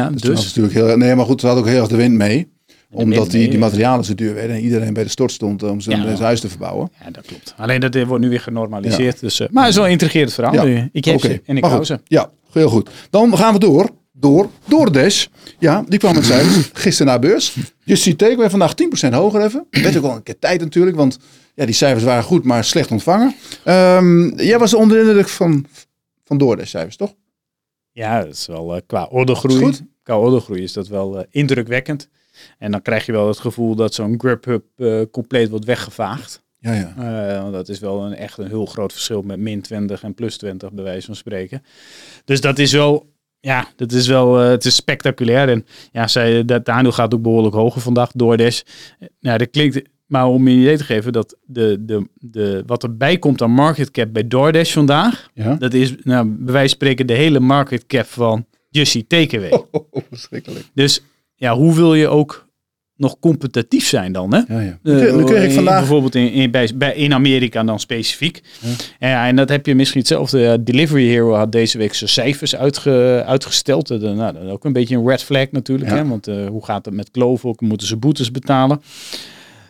Speaker 2: Ja,
Speaker 1: Dus,
Speaker 2: dus,
Speaker 1: dat natuurlijk heel, nee, maar goed, ze had ook heel erg de wind mee. Omdat die, die materialen zo duur werden en iedereen bij de stort stond om zijn,
Speaker 2: Ja.
Speaker 1: zijn huis te verbouwen.
Speaker 2: ja, dat klopt. Alleen dat eh, wordt nu weer genormaliseerd. Dus, eh, maar het is wel een intrigerend verhaal. nu. Ik heb ze en ik hou ze.
Speaker 1: Ja, heel goed. Dan gaan we door. Door. Door Dash. Ja, die kwam met cijfers gisteren naar beurs. Je ziet teken weer vandaag 10% hoger even. Werd ook wel een keer tijd natuurlijk, want ja, die cijfers waren goed, maar slecht ontvangen. Ehm, jij was onder de indruk van, van DoorDash cijfers, toch?
Speaker 2: Ja, dat is wel eh, qua ordegroei.
Speaker 1: Is goed.
Speaker 2: Qua ordegroei is dat wel indrukwekkend. En dan krijg je wel het gevoel dat zo'n Grubhub eh compleet wordt weggevaagd.
Speaker 1: Ja, ja.
Speaker 2: Eh, dat is wel een, echt een heel groot verschil met min 20 en plus 20 bij wijze van spreken. Dus dat is wel, ja, dat is wel, eh, het is spectaculair. En ja, zij, dat aandeel gaat ook behoorlijk hoger vandaag, DoorDash. Nou, dat klinkt, maar om je idee te geven, dat de, de, de, wat erbij komt aan market cap bij DoorDash vandaag,
Speaker 1: ja.
Speaker 2: dat is nou, bij wijze van spreken de hele market cap van Eat Takeaway.
Speaker 1: Oh, verschrikkelijk.
Speaker 2: Dus ja, hoe wil je ook nog competitief zijn dan, hè?
Speaker 1: Ja, ja. Nu
Speaker 2: Eh,
Speaker 1: kreeg ik
Speaker 2: in-
Speaker 1: vandaag...
Speaker 2: Bijvoorbeeld in, in, bij, bij, in Amerika dan specifiek. Ja. En dat heb je misschien hetzelfde. Eh, Delivery Hero had deze week zijn cijfers uitge, uitgesteld. Eh, nou, dat is ook een beetje een red flag natuurlijk. Hè? Want eh, hoe gaat het met? Ook Moeten ze boetes betalen?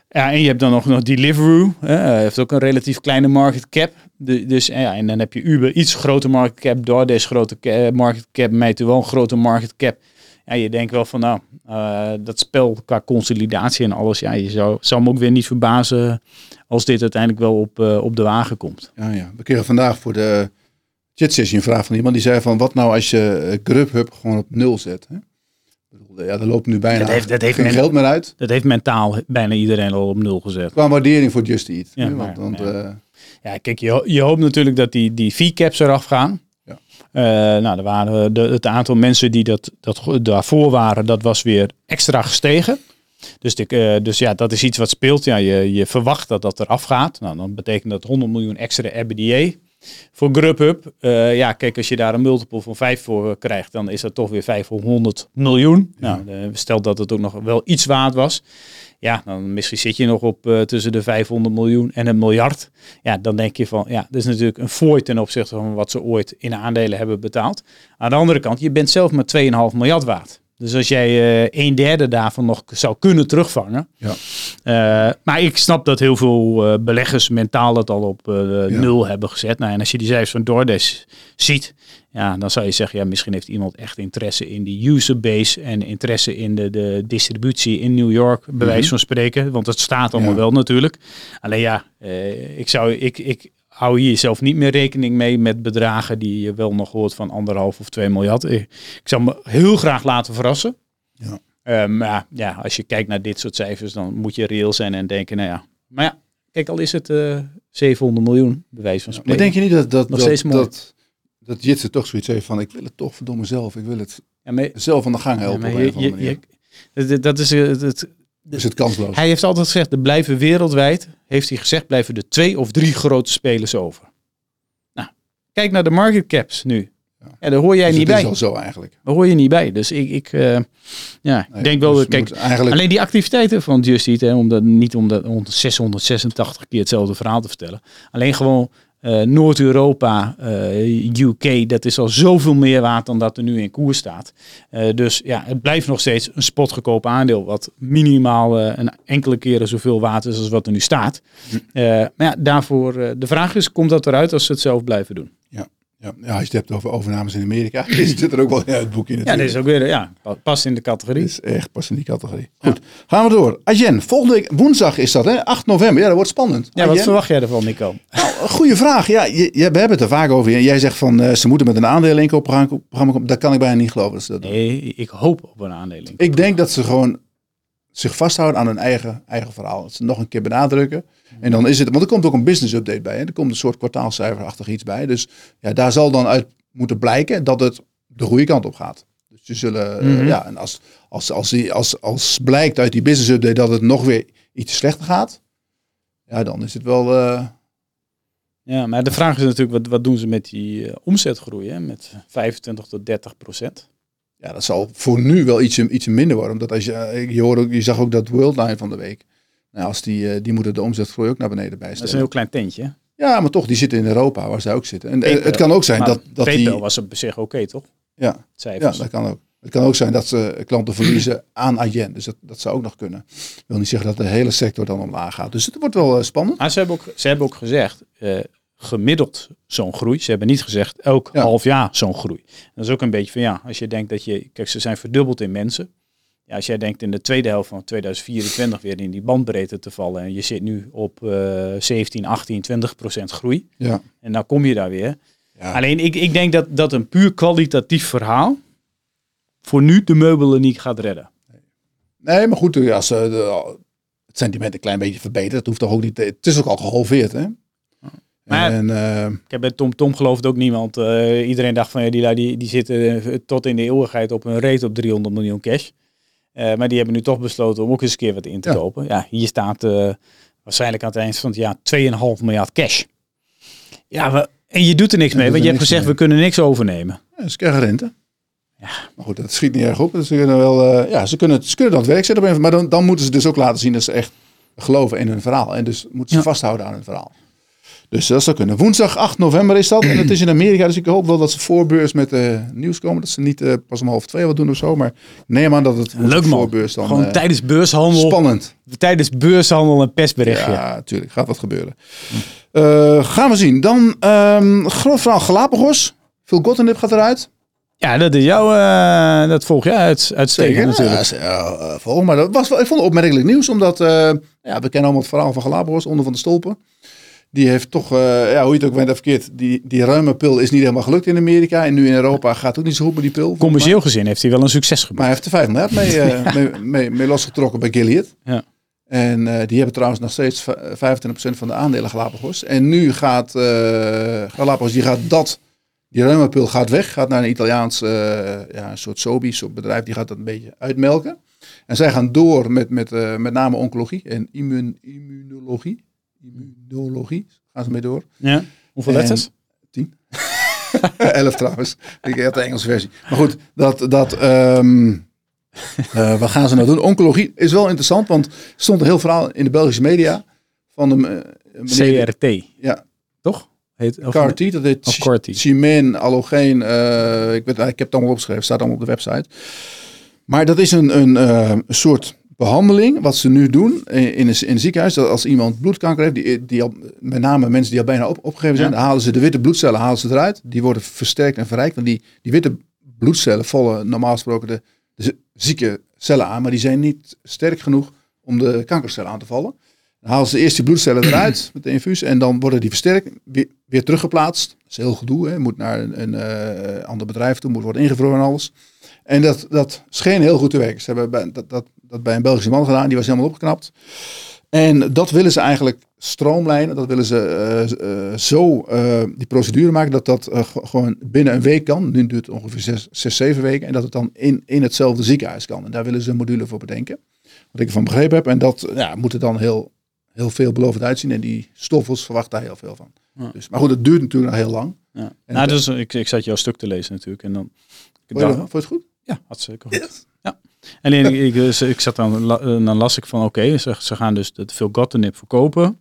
Speaker 2: Ja, en je hebt dan nog, nog Deliveroo. Hè? Heeft ook een relatief kleine market cap. De, dus eh, ja, en dan heb je Uber iets grote market cap. DoorDash grote market cap. Mij wel een grote market cap. Ja, je denkt wel van nou, eh, dat spel qua consolidatie en alles. Ja, je zou, zou me ook weer niet verbazen als dit uiteindelijk wel op, eh, op de wagen komt.
Speaker 1: Ja, ja. We kregen vandaag voor de chatsessie een vraag van iemand die zei van... Wat nou als je eh, Grubhub gewoon op nul zet? Hè? Ja, er loopt nu bijna
Speaker 2: Dat heeft- dat heeft
Speaker 1: geen
Speaker 2: men-
Speaker 1: geld meer uit.
Speaker 2: Dat heeft mentaal bijna iedereen al op nul gezet.
Speaker 1: Qua waardering voor Just Eat.
Speaker 2: Ja,
Speaker 1: hè,
Speaker 2: maar-
Speaker 1: want, want,
Speaker 2: ja.
Speaker 1: eh,
Speaker 2: Ja, kijk, je, je hoopt natuurlijk dat die, die fee-caps eraf gaan. Eh, nou, er waren de, het aantal mensen die dat, dat daarvoor waren, dat was weer extra gestegen. Dus, de, eh, dus ja, dat is iets wat speelt. Ja, je, je verwacht dat dat eraf gaat. Nou, dan betekent dat 100 miljoen extra RBDA. Voor Grubhub, uh, ja, kijk, als je daar een multiple van 5 voor krijgt, dan is dat toch weer 500 miljoen. Ja. Nou, stel dat het ook nog wel iets waard was. Ja, dan misschien zit je nog op uh, tussen de 500 miljoen en een miljard. Ja, dan denk je van, ja, dat is natuurlijk een fooi ten opzichte van wat ze ooit in aandelen hebben betaald. Aan de andere kant, je bent zelf maar 2,5 miljard waard. Dus als jij uh, een derde daarvan nog zou kunnen terugvangen. Ja. Uh, maar ik snap dat heel veel uh, beleggers mentaal het al op ja. nul hebben gezet. Nou, en als je die cijfers van DoorDash ziet, ja, dan zou je zeggen, ja, misschien heeft iemand echt interesse in die userbase en interesse in de, de distributie in New York, bij wijze mhm. van spreken. Want het staat allemaal wel natuurlijk. Alleen ja, ik zou, ik, ik hou hier zelf niet meer rekening mee met bedragen die je wel nog hoort van anderhalf of twee miljard. Ik, zou me heel graag laten verrassen. Ja. Uh, maar ja, als je kijkt naar dit soort cijfers, dan moet je reëel zijn en denken, nou ja. Maar ja, kijk, al is het uh, eh, 700 miljoen, bewijs van spreken.
Speaker 1: maar denk je niet dat, dat, nog dat, steeds dat, dat Jitse toch zoiets heeft van, ik wil het toch verdomme zelf, ik wil het ja, maar, zelf aan de gang helpen. Ja, je,
Speaker 2: je, dat is het, het
Speaker 1: is het kansloos.
Speaker 2: Hij heeft altijd gezegd, er blijven wereldwijd, heeft hij gezegd, blijven er twee of drie grote spelers over. Nou, kijk naar de market caps nu. Ja, daar hoor jij dus niet bij.
Speaker 1: Dat is al zo eigenlijk.
Speaker 2: Daar hoor je niet bij. Dus ik, ik uh, ja, nee, denk wel, dus kijk, eigenlijk... alleen die activiteiten van Just Eat, hè, om dat, niet om dat 686 keer hetzelfde verhaal te vertellen. Alleen gewoon uh, Noord-Europa, uh, eh, UK, dat is al zoveel meer waard dan dat er nu in koers staat. Uh, dus ja, het blijft nog steeds een spotgekoop aandeel, wat minimaal een enkele keren zoveel waard is als wat er nu staat. maar ja, daarvoor, de vraag is, komt dat eruit als ze het zelf blijven doen?
Speaker 1: Ja. Ja, ja, als je het hebt over overnames in Amerika, is het er ook wel in het boekje
Speaker 2: natuurlijk. Ja, dat is ook weer, ja, past in de categorie.
Speaker 1: is echt past in die categorie. Goed, gaan we door. Agen, volgende week, woensdag is dat hè, 8 november. Ja, dat wordt spannend.
Speaker 2: Ja, wat verwacht jij ervan, Nico?
Speaker 1: Nou, goede vraag. Ja, je, we hebben het er vaak over. Jij zegt van, uh, ze moeten met een aandeleninkoopprogramma komen. Dat kan ik bijna niet geloven. Dat ze dat
Speaker 2: nee, ik hoop op een aandelen.
Speaker 1: Ik denk dat ze gewoon zich vasthouden aan hun eigen, eigen verhaal. Dat ze nog een keer benadrukken. En dan is het, want er komt ook een business update bij. Hè? Er komt een soort kwartaalcijferachtig iets bij. Dus ja, daar zal dan uit moeten blijken dat het de goede kant op gaat. Dus ze zullen, eh, mhm. ja, en als, als, als, als, als blijkt uit die business update dat het nog weer iets slechter gaat, ja, dan is het wel. Uh,
Speaker 2: ja, maar de vraag is natuurlijk, wat, wat doen ze met die uh, omzetgroei? Hè? Met 25 tot 30 procent.
Speaker 1: Ja, dat zal voor nu wel iets, iets minder worden. Omdat als je, je, hoorde je zag ook dat Worldline van de week. Nou, als die, eh, die moeten de omzetgroei ook naar beneden bijstellen.
Speaker 2: Dat is een heel klein tentje.
Speaker 1: Ja, maar toch, die zitten in Europa, waar zij ook zitten. En eh, het kan ook zijn dat, dat
Speaker 2: die... was op zich oké, toch?
Speaker 1: Ja, ja, dat kan ook. Het kan ook zijn dat ze klanten verliezen aan Agen. Dus dat, dat zou ook nog kunnen. Ik wil niet zeggen dat de hele sector dan omlaag gaat. Dus het wordt wel eh, spannend.
Speaker 2: Maar ze hebben ook, ze hebben ook gezegd, gemiddeld zo'n groei. Ze hebben niet gezegd elk half jaar zo'n groei. Dat is ook een beetje van ja, als je denkt dat je, kijk, ze zijn verdubbeld in mensen. Ja, als jij denkt in de tweede helft van 2024 weer in die bandbreedte te vallen en je zit nu op uh, 17, 18, 20 procent groei. Ja. En dan kom je daar weer. Ja. Alleen ik, ik denk dat, dat een puur kwalitatief verhaal voor nu de meubelen niet gaat redden.
Speaker 1: Nee, maar goed, als uh, het sentiment een klein beetje verbetert, dat hoeft toch ook niet. Het is ook al gehalveerd, hè?
Speaker 2: Maar en, uh, ik heb bij Tom Tom geloofd ook niemand. Uh, iedereen dacht van ja, die, die, die zitten tot in de eeuwigheid op een rate op 300 miljoen cash. Uh, maar die hebben nu toch besloten om ook eens een keer wat in te kopen. Ja, hier staat waarschijnlijk aan het eind van het jaar 2,5 miljard cash. Ja, we, en je doet er niks mee, want je hebt gezegd we kunnen niks overnemen.
Speaker 1: Ja, ze krijgen rente. Ja. Maar goed, dat schiet niet erg op. Dus ze kunnen wel, ja, ze kunnen, ze kunnen dat werk zetten. Maar dan, dan moeten ze dus ook laten zien dat ze echt geloven in hun verhaal. En dus moeten ze vasthouden aan hun verhaal. Dus dat zou kunnen. Woensdag 8 november is dat. En het is in Amerika. Dus ik hoop wel dat ze voorbeurs met uh, nieuws komen. Dat ze niet uh, pas om half twee wat doen of zo. Maar neem aan dat het
Speaker 2: Leuk voorbeurs dan. Gewoon uh, tijdens beurshandel.
Speaker 1: Spannend.
Speaker 2: Tijdens beurshandel een persberichtje.
Speaker 1: Ja, natuurlijk. Gaat wat gebeuren. gaan we zien. Dan um, groot verhaal Galapagos. Phil Gottenip gaat eruit.
Speaker 2: Ja, dat is jou, dat volg jij uit, uitstekend natuurlijk.
Speaker 1: Ja, volg, maar dat was, ik vond het opmerkelijk nieuws, omdat ja, we kennen allemaal het verhaal van Galapagos, onder van de stolpen die heeft toch, uh, ja, hoe je het ook bent verkeerd, die, die ruime pil is niet helemaal gelukt in Amerika. En nu in Europa gaat het ook niet zo goed met die pil.
Speaker 2: Commercieel gezien heeft hij wel een succes gemaakt.
Speaker 1: Maar hij heeft er 5 miljard mee, uh, mee, mee, mee, losgetrokken bij Gilead. Ja. En uh, die hebben trouwens nog steeds 25% van de aandelen Galapagos. En nu gaat Galapagos, die gaat dat, die ruime pil gaat weg. Gaat naar een Italiaans, ja, een soort Sobi, soort bedrijf. Die gaat dat een beetje uitmelken. En zij gaan door met, met, met name oncologie en immun, immunologie immunologie. Gaan ze mee door.
Speaker 2: Ja. Hoeveel letters?
Speaker 1: 11 trouwens. Ik heb de Engelse versie. Maar goed, dat, dat, eh, wat gaan ze nou doen? Oncologie is wel interessant, want er stond een heel verhaal in de Belgische media van de meneer-
Speaker 2: CRT,
Speaker 1: Ja,
Speaker 2: toch? Heet,
Speaker 1: CAR-T, dat heet. Cimeen, allogeen, eh, ik, weet, ik heb het allemaal opgeschreven, staat allemaal op de website. Maar dat is een, een, eh, een soort behandeling wat ze nu doen in, in, een, in een ziekenhuis. Dat als iemand bloedkanker heeft, die, die al, met name mensen die al bijna op, opgegeven zijn,
Speaker 2: Ja.
Speaker 1: dan halen ze de witte bloedcellen halen ze eruit. Die worden versterkt en verrijkt, want die, die witte bloedcellen vallen normaal gesproken de, de zieke cellen aan, maar die zijn niet sterk genoeg om de kankercellen aan te vallen. Dan halen ze eerst die bloedcellen eruit met de infuus en dan worden die versterkt, weer, weer teruggeplaatst. Dat is heel gedoe, hè. moet naar een, een eh, ander bedrijf toe, moet worden ingevroren en alles. En dat, dat scheen heel goed te werken. Ze hebben dat, dat, dat bij een Belgische man gedaan, die was helemaal opgeknapt. En dat willen ze eigenlijk stroomlijnen. Dat willen ze eh, eh, zo eh, die procedure maken dat dat gewoon binnen een week kan. Nu duurt het ongeveer zes, zes, zeven weken. En dat het dan in, in hetzelfde ziekenhuis kan. En daar willen ze een module voor bedenken. Wat ik ervan begrepen heb. En dat ja, moet er dan heel, heel veelbelovend uitzien. En die stoffels verwacht daar heel veel van.
Speaker 2: Ja.
Speaker 1: Dus, maar goed, het duurt natuurlijk nog heel lang.
Speaker 2: Ja.
Speaker 1: En
Speaker 2: nou, dus, ik, ik zat jouw stuk te lezen natuurlijk. En dan, ik
Speaker 1: Vond je,
Speaker 2: dacht,
Speaker 1: vond je het goed?
Speaker 2: ja, hartstikke goed. Ja. Alleen ik, ik, ik zat dan, eh, dan las ik van oké, ze, ze gaan dus het filgotinib verkopen.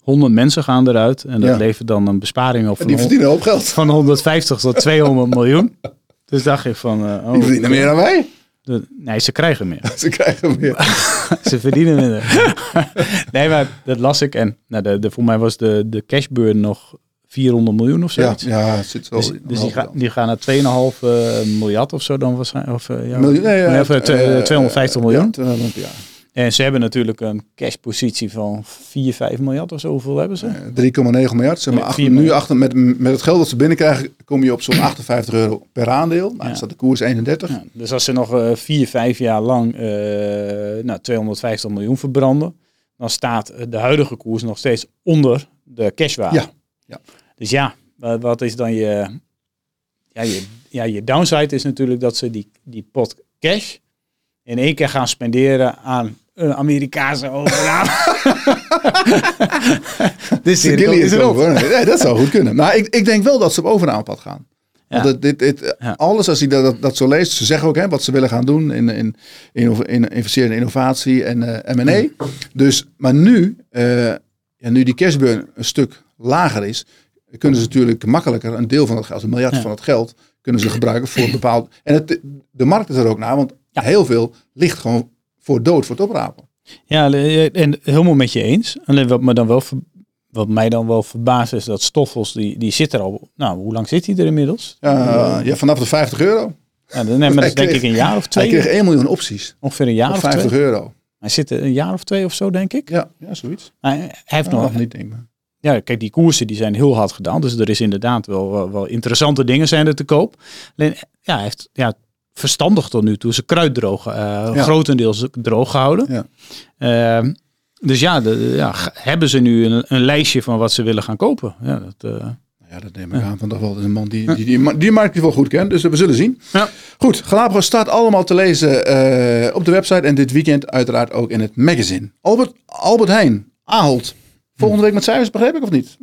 Speaker 2: 100 mensen gaan eruit en dat
Speaker 1: Ja.
Speaker 2: levert dan een besparing op
Speaker 1: En die verdienen hoop geld.
Speaker 2: van 150 tot 200 miljoen. Dus dacht ik van, eh, oh,
Speaker 1: Die verdienen meer dan wij.
Speaker 2: de- nee, ze krijgen meer.
Speaker 1: Ze krijgen meer.
Speaker 2: ze verdienen minder. nee, maar dat las ik en nou, de, de, voor mij was de, de cashburn nog 400 miljoen of
Speaker 1: Ja,
Speaker 2: zoiets.
Speaker 1: ja, het zit wel
Speaker 2: Dus, dus die, die gaan naar 2,5 eh, miljard of zo dan waarschijnlijk. Of, eh, ja,
Speaker 1: Miljoen, nee, ja,
Speaker 2: of, eh, twe-
Speaker 1: eh,
Speaker 2: eh, 250
Speaker 1: eh,
Speaker 2: miljoen.
Speaker 1: Ja, 200 ja.
Speaker 2: En ze hebben natuurlijk een cashpositie van 4, 5 miljard of zo. Hoeveel hebben ze?
Speaker 1: Eh, 3,9 miljard. Zeg maar,
Speaker 2: Nee,
Speaker 1: acht-
Speaker 2: 4
Speaker 1: nu
Speaker 2: miljard.
Speaker 1: achter, met, met het geld dat ze binnenkrijgen, kom je op zo'n 58 euro per aandeel. Nou,
Speaker 2: Ja.
Speaker 1: dan staat de koers 31.
Speaker 2: Ja, dus als ze nog eh 4, 5 jaar lang eh, nou, 250 miljoen verbranden, dan staat eh, de huidige koers nog steeds onder de cashwaarde.
Speaker 1: Ja, ja.
Speaker 2: Dus ja, wa- wat is dan je, ja, je, ja, je downside is natuurlijk dat ze die, die pot cash in één keer gaan spenderen aan een Amerikaanse overname. dus
Speaker 1: De Gilly
Speaker 2: is
Speaker 1: is
Speaker 2: erop.
Speaker 1: over. Nee, nee, dat zou goed kunnen. Maar ik, ik denk wel dat ze op overnamepad gaan.
Speaker 2: Ja.
Speaker 1: Want het, dit, dit,
Speaker 2: Ja.
Speaker 1: alles, als je dat, dat, dat zo leest, ze zeggen ook hè, wat ze willen gaan doen in, in, in, in investeren in innovatie en eh M&A. Dus, maar nu, eh, ja, nu die cashburn een stuk lager is, kunnen ze natuurlijk makkelijker een deel van het geld, een miljard
Speaker 2: Ja.
Speaker 1: van het geld, kunnen ze gebruiken voor bepaald. En het, de markt is er ook naar, want heel veel ligt gewoon voor dood voor het oprapen.
Speaker 2: Ja, en helemaal met je eens. Alleen wat, me dan wel wat mij dan wel verbaast is dat Stoffels, die, die zit er al... Nou, hoe lang zit hij er inmiddels?
Speaker 1: Ja, ja, vanaf de 50 euro.
Speaker 2: Ja, dan, nee, maar dat is
Speaker 1: Hij
Speaker 2: denk ik een jaar of
Speaker 1: Hij
Speaker 2: twee.
Speaker 1: kreeg 1 miljoen opties.
Speaker 2: Ongeveer een jaar of
Speaker 1: 50
Speaker 2: twee.
Speaker 1: euro.
Speaker 2: Hij zit er een jaar of twee of zo, denk ik.
Speaker 1: Ja, ja zoiets.
Speaker 2: Hij, hij heeft nog...
Speaker 1: nog niet, denk ik.
Speaker 2: Ja, kijk, die koersen die zijn heel hard gedaan. Dus er is inderdaad wel, wel, wel interessante dingen zijn er te koop. Alleen, ja, hij heeft ja, verstandig tot nu toe zijn kruid droog, eh,
Speaker 1: Ja.
Speaker 2: grotendeels droog gehouden.
Speaker 1: Ja.
Speaker 2: Ehm, dus ja, de, ja, hebben ze nu een, een lijstje van wat ze willen gaan kopen? Ja, dat, eh,
Speaker 1: Ja, dat neem ik aan. Want dat wel een man die, die, die, die markt die wel goed kent. Dus we zullen zien.
Speaker 2: Ja.
Speaker 1: Goed, Galapagos staat allemaal te lezen eh, op de website. En dit weekend uiteraard ook in het magazine. Albert, Albert Heijn, Ahold. Volgende week met cijfers, begreep ik of niet?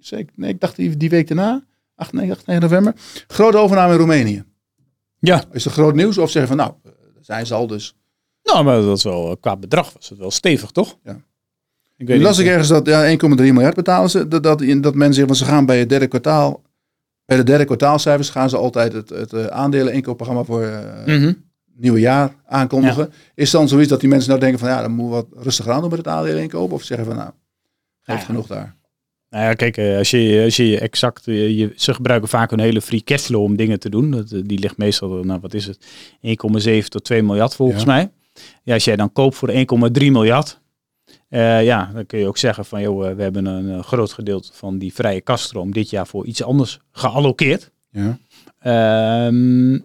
Speaker 1: Zeker. Nee, ik dacht die, die week daarna. 8, 9, 8, 9 november. Grote overname in Roemenië.
Speaker 2: ja,
Speaker 1: Is het groot nieuws? Of zeggen van nou, eh, zijn ze al dus.
Speaker 2: nou, maar dat is wel, eh, qua bedrag was het wel stevig, toch?
Speaker 1: Ja.
Speaker 2: Ik weet
Speaker 1: las ik ergens dat ja, 1,3 miljard betalen ze. Dat, dat, dat mensen zeggen van ze gaan bij het derde kwartaal. Bij de derde kwartaalcijfers gaan ze altijd het, het eh, aandelen inkoopprogramma voor
Speaker 2: mhm.
Speaker 1: nieuwe jaar aankondigen. Is dan zoiets dat die mensen nou denken van ja, dan moeten we wat rustiger aan doen met het aandelen inkopen? Of zeggen van nou, geeft
Speaker 2: Ja.
Speaker 1: genoeg daar.
Speaker 2: Nou ja, kijk, eh, als je, als je exact, eh, je, ze gebruiken vaak een hele free cashflow om dingen te doen. Dat, eh, die ligt meestal, nou wat is het, 1,7 tot 2 miljard volgens
Speaker 1: Ja.
Speaker 2: mij. Ja, als jij dan koopt voor 1,3 miljard, eh, ja, dan kun je ook zeggen van, joh, we hebben een groot gedeelte van die vrije kaststroom dit jaar voor iets anders geallokeerd.
Speaker 1: Ja.
Speaker 2: Ehm,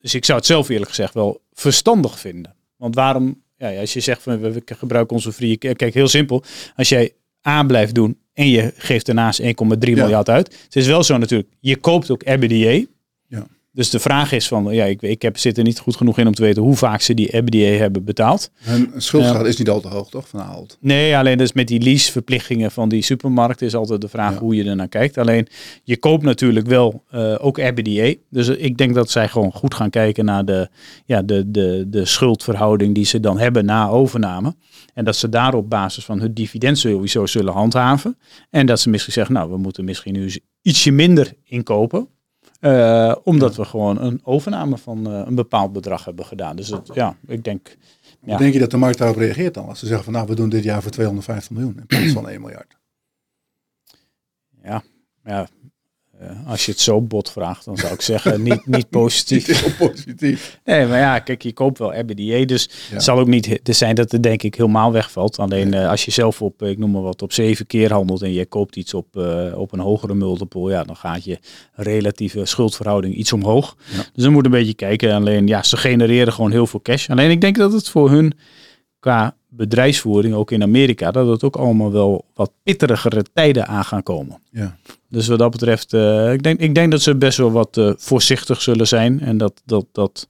Speaker 2: dus ik zou het zelf eerlijk gezegd wel verstandig vinden. Want waarom, ja, als je zegt van we, we gebruiken onze vrije, kijk heel simpel, als jij A blijft doen en je geeft daarnaast 1,3 miljard uit. Het is wel zo natuurlijk, je koopt ook EBITDA.
Speaker 1: Ja.
Speaker 2: dus de vraag is van, ja, ik, ik heb, zit er niet goed genoeg in om te weten hoe vaak ze die EBITDA hebben betaald.
Speaker 1: Hun schuldgraad is niet al te hoog, toch, van Ahold?
Speaker 2: Nee, alleen dus met die leaseverplichtingen van die supermarkt is altijd de vraag
Speaker 1: Ja.
Speaker 2: hoe je er naar kijkt. Alleen, je koopt natuurlijk wel eh, ook EBITDA. Dus ik denk dat zij gewoon goed gaan kijken naar de, ja, de, de, de schuldverhouding die ze dan hebben na overname. En dat ze daar op basis van hun dividend sowieso zullen handhaven. En dat ze misschien zeggen, nou, we moeten misschien nu ietsje minder inkopen. Eh, omdat we gewoon een overname van eh, een bepaald bedrag hebben gedaan. Dus het, ja, ik denk, Ja.
Speaker 1: Denk je dat de markt daarop reageert dan? Als ze zeggen van nou, we doen dit jaar voor 250 miljoen in plaats van 1 miljard.
Speaker 2: ja, ja eh, als je het zo bot vraagt, dan zou ik zeggen niet, niet positief. Nee, maar ja, kijk, je koopt wel EBITDA, dus
Speaker 1: Ja.
Speaker 2: het zal ook niet zijn dat het denk ik helemaal wegvalt. Alleen eh, als je zelf op, ik noem maar wat, op zeven keer handelt en je koopt iets op, eh, op een hogere multiple, ja, dan gaat je relatieve schuldverhouding iets omhoog.
Speaker 1: Ja.
Speaker 2: Dus dan moet een beetje kijken. Alleen, ja, ze genereren gewoon heel veel cash. Alleen ik denk dat het voor hun qua bedrijfsvoering, ook in Amerika, dat het ook allemaal wel wat pittigere tijden aan gaan komen.
Speaker 1: Ja.
Speaker 2: Dus wat dat betreft, eh, ik, denk, ik denk dat ze best wel wat eh, voorzichtig zullen zijn. En dat, dat, dat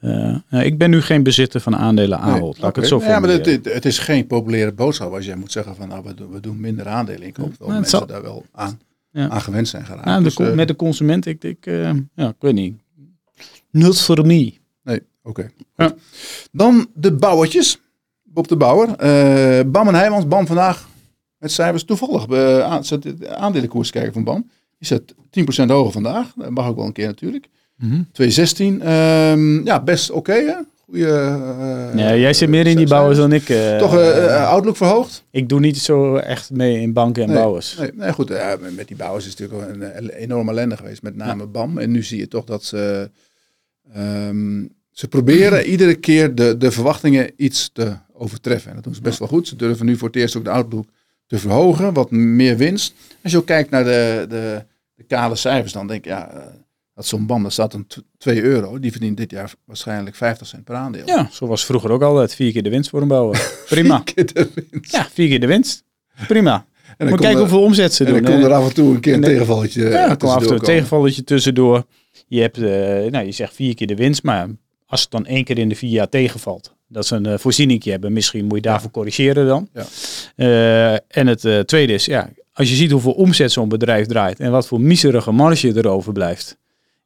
Speaker 2: eh, nou, ik ben nu geen bezitter van aandelen Ahold. Laat ik het zo
Speaker 1: Ja, maar het, het- is geen populaire boodschap als jij moet zeggen van nou, we doen, we doen minder aandelen. Wel
Speaker 2: Ja, het
Speaker 1: mensen
Speaker 2: zal-
Speaker 1: daar wel aan,
Speaker 2: Ja.
Speaker 1: aan gewend zijn geraakt.
Speaker 2: De
Speaker 1: Dus,
Speaker 2: met de consument, ik, ik, ja, ik weet niet. Not for me.
Speaker 1: Nee, oké.
Speaker 2: Ja.
Speaker 1: Dan de bouwertjes. Bob de Bouwer. Bam en Heijmans. Bam vandaag met cijfers toevallig. eh, de aandelenkoers kijken van Bam. Die zet 10% hoger vandaag. Dat mag ook wel een keer natuurlijk. 216. Ehm, ja, best oké hè. Goeie, eh,
Speaker 2: jij zit meer in die bouwers dan ik. eh,
Speaker 1: Toch outlook verhoogd?
Speaker 2: ik doe niet zo echt mee in banken en
Speaker 1: Nee,
Speaker 2: bouwers.
Speaker 1: Nee, nee goed. met die bouwers is het natuurlijk wel een, een enorme ellende geweest. Met name BAM. En nu zie je toch dat ze... ehm, ze proberen iedere keer de, de verwachtingen iets te overtreffen. En dat doen ze best wel goed. Ze durven nu voor het eerst ook de outlook te verhogen. Wat meer winst. Als je ook kijkt naar de, de, de kale cijfers, dan denk ik... Ja, eh, dat zo'n BAM, dat staat een 2 euro. Die verdient dit jaar waarschijnlijk 50 cent per aandeel.
Speaker 2: Ja, zo was vroeger ook altijd. Vier keer de winst voor een bouwer. Prima.
Speaker 1: Vier keer de winst.
Speaker 2: Ja, vier keer de winst. Prima.
Speaker 1: En dan
Speaker 2: kijken hoeveel omzet ze
Speaker 1: En
Speaker 2: doen.
Speaker 1: dan komt er af en toe een keer een tegenvalletje
Speaker 2: Ja,
Speaker 1: eh,
Speaker 2: er af en toe een tegenvalletje tussendoor. Je hebt, eh, nou, je zegt vier keer de winst, maar als het dan één keer in de vier jaar tegenvalt, dat ze een uh, voorzieningje hebben, misschien moet je daarvoor corrigeren dan.
Speaker 1: Ja.
Speaker 2: Eh, en het eh, tweede is, ja, als je ziet hoeveel omzet zo'n bedrijf draait en wat voor miserige marge er overblijft,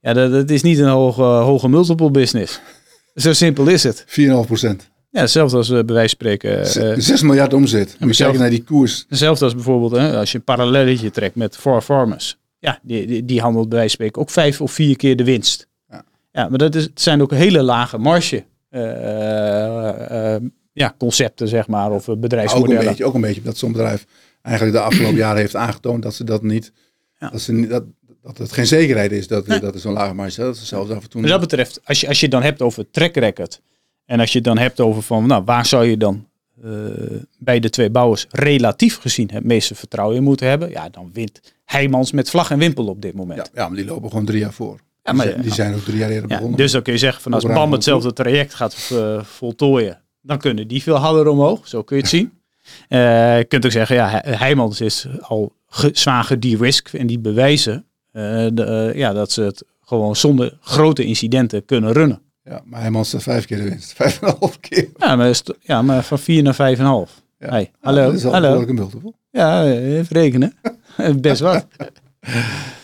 Speaker 2: ja, dat, dat is niet een hoge, hoge multiple business. Zo simpel is het.
Speaker 1: 4,5 procent.
Speaker 2: Ja, hetzelfde als eh, bij wijze van spreken. eh,
Speaker 1: 6 miljard omzet. Moet je
Speaker 2: zelf-
Speaker 1: kijken naar die koers.
Speaker 2: Hetzelfde als bijvoorbeeld hè, als je een parallelletje trekt met Four Farmers. Ja, die, die, die handelt bij wijze van spreken ook vijf of vier keer de winst.
Speaker 1: Ja.
Speaker 2: Ja, maar dat is, het zijn ook hele lage marge eh, eh, ja, concepten, zeg maar, of eh,
Speaker 1: Ook een,
Speaker 2: bedrijfsmodellen.
Speaker 1: beetje, ook een beetje dat zo'n bedrijf eigenlijk de afgelopen jaren heeft aangetoond dat ze dat niet,
Speaker 2: Ja.
Speaker 1: dat, ze niet dat, dat het geen zekerheid is dat,
Speaker 2: Nee.
Speaker 1: dat er zo'n lage marge is. Dat ze zelfs af en toe.
Speaker 2: Wat dat betreft, als je, als je het dan hebt over track record. En als je het dan hebt over van, nou, waar zou je dan eh, bij de twee bouwers relatief gezien het meeste vertrouwen in moeten hebben? Ja, dan wint Heijmans met vlag en wimpel op dit moment.
Speaker 1: ja, ja, maar die lopen gewoon drie jaar voor.
Speaker 2: Ja,
Speaker 1: die,
Speaker 2: maar-
Speaker 1: die zijn ook drie jaar eerder begonnen.
Speaker 2: dus dan kun je zeggen van als BAM
Speaker 1: ruim
Speaker 2: hetzelfde traject gaat eh, voltooien, dan kunnen die veel harder omhoog. Zo kun je het zien. Eh, je kunt ook zeggen, ja, He- Heijmans is al ge, zwaar gederisk en die bewijzen eh, de, ja, dat ze het gewoon zonder grote incidenten kunnen runnen.
Speaker 1: Ja, maar hij staat vijf keer de winst. Vijf en een half keer.
Speaker 2: Ja, maar, is ja, maar van 4 naar 5,5.
Speaker 1: Ja.
Speaker 2: Hey,
Speaker 1: Ja,
Speaker 2: hallo,
Speaker 1: dat is wel
Speaker 2: hallo.
Speaker 1: een multiple.
Speaker 2: Ja, even rekenen. Best wat.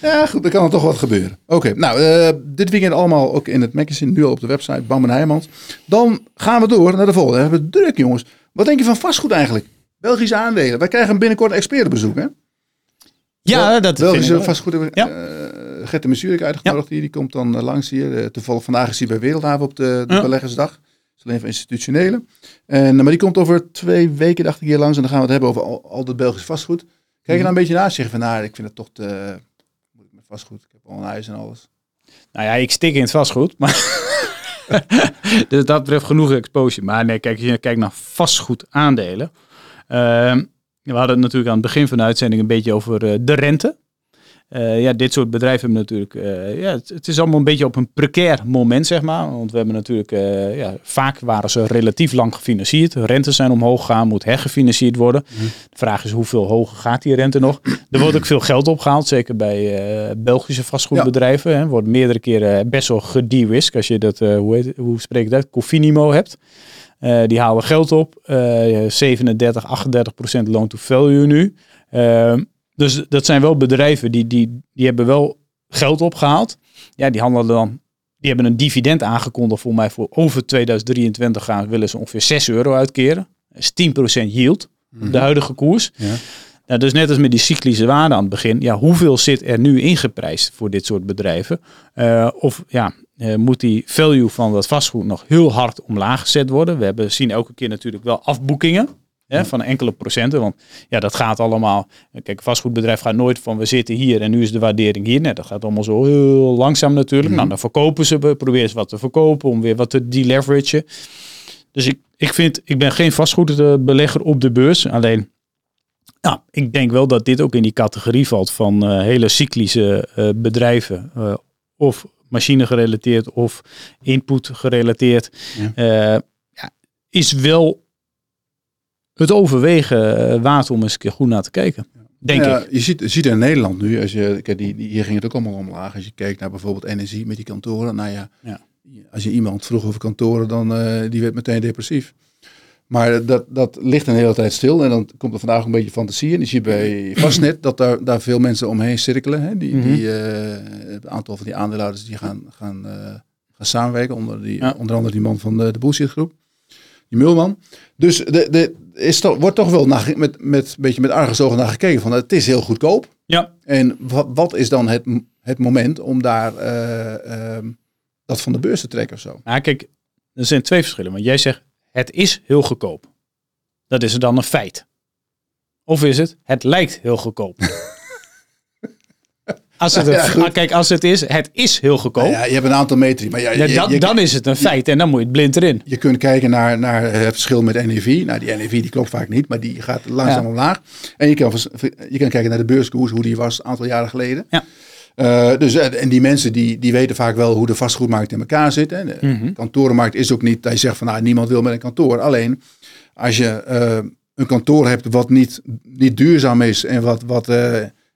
Speaker 1: Ja, goed, dan kan er toch wat gebeuren. Oké, nou, eh, dit weekend allemaal ook in het magazine, nu al op de website, Bam en Heijmans. Dan gaan we door naar de volgende. We hebben het druk, jongens. Wat denk je van vastgoed eigenlijk? Belgische aandelen. Wij krijgen binnenkort een expertenbezoek, hè?
Speaker 2: Ja, dat vind ik
Speaker 1: Belgische
Speaker 2: wel.
Speaker 1: vastgoed hebben
Speaker 2: Ja.
Speaker 1: eh Gert de Mesurik uitgenodigd hier. Die komt dan eh, langs hier. Toevallig vandaag is hij bij Wereldhaven op de, de
Speaker 2: Ja.
Speaker 1: beleggersdag. Dat is alleen voor institutionelen. En, maar die komt over twee weken, dacht ik, hier langs. En dan gaan we het hebben over al, al dat Belgisch vastgoed. Kijk je
Speaker 2: Mhm.
Speaker 1: dan een beetje naast zeggen van, nou, ik vind het toch te... moet ik met vastgoed? Ik heb al een huis en alles.
Speaker 2: Nou ja, ik stik in het vastgoed. Maar dus dat betreft genoeg exposure. Maar nee, kijk, als je kijkt naar vastgoed aandelen. Ehm, we hadden het natuurlijk aan het begin van de uitzending een beetje over eh, de rente. Eh, ja, dit soort bedrijven hebben natuurlijk, eh, ja, het, het is allemaal een beetje op een precair moment, zeg maar. Want we hebben natuurlijk, eh, ja, vaak waren ze relatief lang gefinancierd. Rentes zijn omhoog gegaan, moet hergefinancierd worden.
Speaker 1: Mhm.
Speaker 2: De vraag is hoeveel hoger gaat die rente nog? Er wordt ook veel geld opgehaald, zeker bij Belgische vastgoedbedrijven. Hè. Wordt meerdere keren best wel gede-risk als je dat, hoe, heet, hoe spreek ik dat, Cofinimo hebt. Die halen geld op, eh 37, 38 procent loan to value nu. Ehm, dus dat zijn wel bedrijven die, die, die hebben wel geld opgehaald. Ja, die handelen dan. Die hebben een dividend aangekondigd voor mij voor over 2023 gaan willen ze ongeveer 6 euro uitkeren. Dat is 10% yield op de huidige koers.
Speaker 1: Ja.
Speaker 2: Nou, dus net als met die cyclische waarde aan het begin. Ja, hoeveel zit er nu ingeprijsd voor dit soort bedrijven? Eh, of ja, eh, moet die value van dat vastgoed nog heel hard omlaag gezet worden? We hebben, zien elke keer natuurlijk wel afboekingen. Hè, van enkele procenten. Want ja, dat gaat allemaal. Kijk, een vastgoedbedrijf gaat nooit van we zitten hier en nu is de waardering hier. Nee, dat gaat allemaal zo heel langzaam natuurlijk. Nou, dan verkopen ze, proberen ze wat te verkopen om weer wat te deleveragen. Dus ik, ik vind, ik ben geen vastgoedbelegger op de beurs. Alleen, nou, ik denk wel dat dit ook in die categorie valt van eh, hele cyclische eh, bedrijven. eh, of machine gerelateerd of input gerelateerd.
Speaker 1: Ja.
Speaker 2: Ja, is wel het overwegen eh, waard om eens een keer goed naar te kijken. Denk
Speaker 1: ja,
Speaker 2: ik.
Speaker 1: Je ziet, ziet in Nederland nu, als je, kijk, die, die, hier ging het ook allemaal omlaag. Als je kijkt naar bijvoorbeeld energie met die kantoren. Nou ja,
Speaker 2: Ja.
Speaker 1: als je iemand vroeg over kantoren, dan eh die werd meteen depressief. Maar dat, dat ligt een hele tijd stil en dan komt er vandaag een beetje fantasie in. Je ziet bij Vastnet dat daar, daar veel mensen omheen cirkelen. Hè? Die,
Speaker 2: Mhm.
Speaker 1: die, eh, het aantal van die aandeelhouders die gaan, gaan, eh, gaan samenwerken. Onder, die,
Speaker 2: Ja.
Speaker 1: onder andere die man van de, de Bullshit Groep. Die Mulman. Dus de, de, is toch, wordt toch wel naar, met, met, een beetje met argusogen naar gekeken. Van, het is heel goedkoop.
Speaker 2: Ja,
Speaker 1: En wat, wat is dan het, het moment om daar eh, ehm, dat van de beurs te trekken of zo?
Speaker 2: nou kijk, er zijn twee verschillen. Want jij zegt, het is heel goedkoop. Dat is er dan een feit. Of is het, het lijkt heel goedkoop. Als het,
Speaker 1: Ja,
Speaker 2: ah, kijk, als het is, het is heel goedkoop.
Speaker 1: Ja, je hebt een aantal metri, maar je,
Speaker 2: dan,
Speaker 1: je,
Speaker 2: dan is het een feit en dan moet je het blind erin.
Speaker 1: je kunt kijken naar, naar het verschil met NEV. Nou, die NEV die klopt vaak niet, maar die gaat langzaam omlaag. En je kan, je kan kijken naar de beurskoers, hoe die was een aantal jaren geleden.
Speaker 2: Ja.
Speaker 1: Eh, dus, eh, en die mensen die, die weten vaak wel hoe de vastgoedmarkt in elkaar zit. Hè. De
Speaker 2: Mhm.
Speaker 1: kantorenmarkt is ook niet dat je zegt van nou, niemand wil met een kantoor. Alleen als je eh, een kantoor hebt wat niet, niet duurzaam is en wat, wat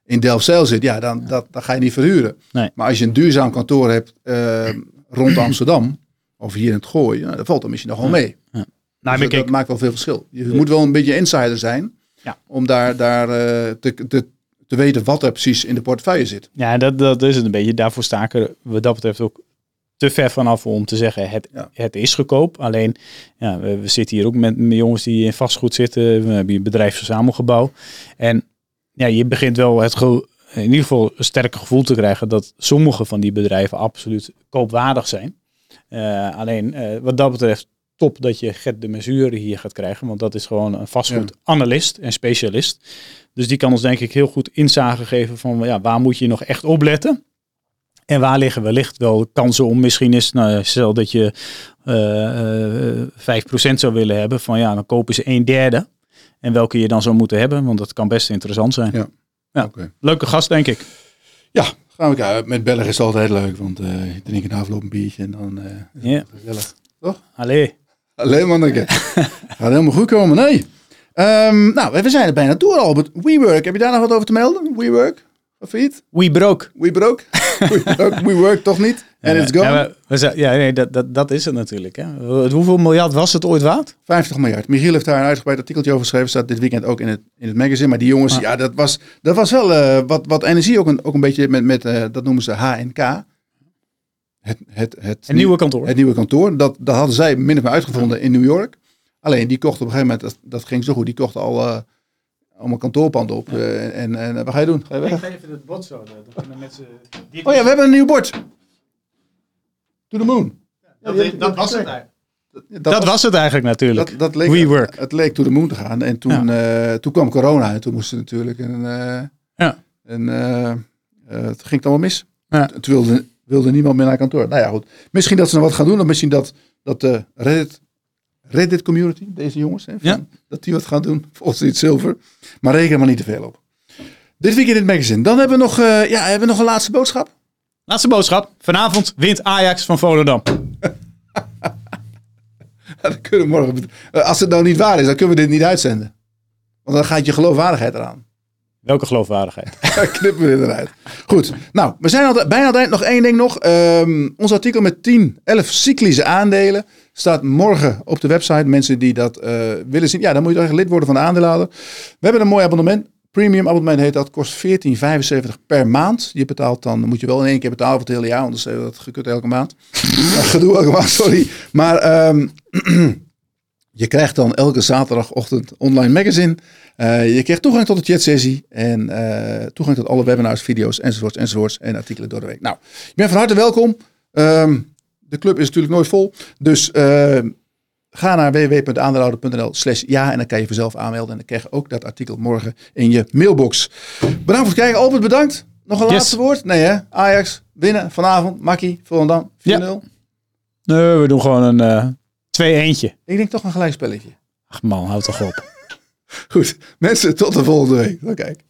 Speaker 1: in Delfzijl zit, ja, dan, Dat, dan ga je niet verhuren.
Speaker 2: Nee.
Speaker 1: Maar als je een duurzaam kantoor hebt eh, rond Amsterdam of hier in het Gooi, ja, dan valt dat misschien nog wel mee.
Speaker 2: Nou,
Speaker 1: Dus
Speaker 2: maar
Speaker 1: dat, maakt wel veel verschil. Je moet wel een beetje insider zijn
Speaker 2: Ja.
Speaker 1: om daar, daar eh, te, te, te weten wat er precies in de portefeuille zit.
Speaker 2: Ja, dat, dat is het een beetje. Daarvoor sta ik er wat dat betreft ook te ver vanaf om te zeggen het,
Speaker 1: Ja.
Speaker 2: het is goedkoop. Alleen, ja, we, we zitten hier ook met, jongens die in vastgoed zitten. We hebben hier een bedrijfsverzamelgebouw. En ja, je begint wel het in ieder geval een sterke gevoel te krijgen dat sommige van die bedrijven absoluut koopwaardig zijn. Eh, alleen, eh, wat dat betreft, top dat je Gert de Mesure hier gaat krijgen. Want dat is gewoon een vastgoedanalist en specialist. Dus die kan ons denk ik heel goed inzage geven van ja, waar moet je nog echt op letten. En waar liggen wellicht wel kansen om misschien eens, nou, stel dat je eh, eh, 5% zou willen hebben, van ja, dan kopen ze een derde. En welke je dan zou moeten hebben, want dat kan best interessant zijn.
Speaker 1: Ja.
Speaker 2: Ja. Leuke gast, denk ik.
Speaker 1: Ja, gaan we kijken. Met België is het altijd leuk, want eh je drinkt na afloop een biertje en dan het gezellig.
Speaker 2: Allee.
Speaker 1: Alleen maar een Gaat helemaal goed komen, nee. Ehm, nou, we zijn er bijna door, Albert. WeWork, heb je daar nog wat over te melden? WeWork? Failliet?
Speaker 2: We broke.
Speaker 1: WeBroke? WeBroke? WeWork toch niet? En
Speaker 2: Ja,
Speaker 1: it's gone?
Speaker 2: ja, we- we ja, nee, dat, dat, dat is het natuurlijk. Hè. Hoeveel miljard was het ooit waard?
Speaker 1: 50 miljard. Michiel heeft daar een uitgebreid artikeltje over geschreven. Staat dit weekend ook in het, in het magazine. Maar die jongens,
Speaker 2: Ah.
Speaker 1: ja, dat was, dat was wel eh, wat, wat energie ook een, ook een beetje met, met eh, dat noemen ze HNK. Het, het, het,
Speaker 2: nieuwe kantoor.
Speaker 1: Het nieuwe kantoor. Dat, dat hadden zij min of meer uitgevonden in New York. Alleen die kochten op een gegeven moment, dat, dat ging zo goed. Die kochten al eh, allemaal kantoorpanden op. Eh, en, en wat ga je doen? Ga je weg?
Speaker 2: ga even het bord zo.
Speaker 1: Oh ja, we hebben een nieuw bord. To the moon.
Speaker 2: dat,
Speaker 1: Ja, die-
Speaker 2: dat was het
Speaker 1: dat-
Speaker 2: eigenlijk.
Speaker 1: Dat,
Speaker 2: Dat was het eigenlijk natuurlijk.
Speaker 1: Dat, dat leek,
Speaker 2: WeWork.
Speaker 1: Het leek to the moon te gaan. En toen, eh, toen kwam corona. En toen moesten natuurlijk een... eh
Speaker 2: Ja.
Speaker 1: eh, eh, het ging het allemaal mis.
Speaker 2: Ja.
Speaker 1: Toen wilde, wilde niemand meer naar kantoor. Nou ja, goed. Misschien dat ze nog wat gaan doen. Of misschien dat, dat de Reddit, Reddit community, deze jongens, hè, van,
Speaker 2: Ja.
Speaker 1: dat die wat gaan doen. Volgens Street Silver. Maar reken maar niet te veel op. Dit weekend in het magazine. Dan hebben we nog, eh, ja, hebben we nog een laatste boodschap.
Speaker 2: Laatste boodschap. Vanavond wint Ajax van Volendam.
Speaker 1: Dan kunnen we morgen, eh, als het nou niet waar is, dan kunnen we dit niet uitzenden. Want dan gaat je geloofwaardigheid eraan.
Speaker 2: Welke geloofwaardigheid?
Speaker 1: Knippen we dit eruit. Goed. Nou, we zijn al, bijna aan het eind. Nog één ding nog. Ehm, ons artikel met 10, 11 cyclische aandelen staat morgen op de website. Mensen die dat eh, willen zien. Ja, dan moet je eigenlijk lid worden van de aandeelhouder. We hebben een mooi abonnement. Premium abonnement heet dat. Kost 14,75 per maand. Je betaalt dan, moet je wel in één keer betalen voor het hele jaar. Anders is dat gekut elke maand. Gedoe elke maand, sorry. Maar ehm, je krijgt dan elke zaterdagochtend online magazine. Uh, je krijgt toegang tot de chatsessie en uh, toegang tot alle webinars, video's enzovoorts enzovoorts en artikelen door de week. Nou, je bent van harte welkom. Um, de club is natuurlijk nooit vol, dus uh, ga naar www.aandeelhouder.nl slash ja en dan kan je vanzelf aanmelden en dan krijg je ook dat artikel morgen in je mailbox. Bedankt voor het kijken. Albert, bedankt. Nog een yes. laatste woord? Nee hè? Ajax, winnen vanavond. Makkie, Volendam, 4-0. Ja.
Speaker 2: Nee, we doen gewoon een twee eentje.
Speaker 1: Ik denk toch een gelijkspelletje.
Speaker 2: Ach man, houd toch op.
Speaker 1: Goed, mensen, tot de volgende week. Dan kijk.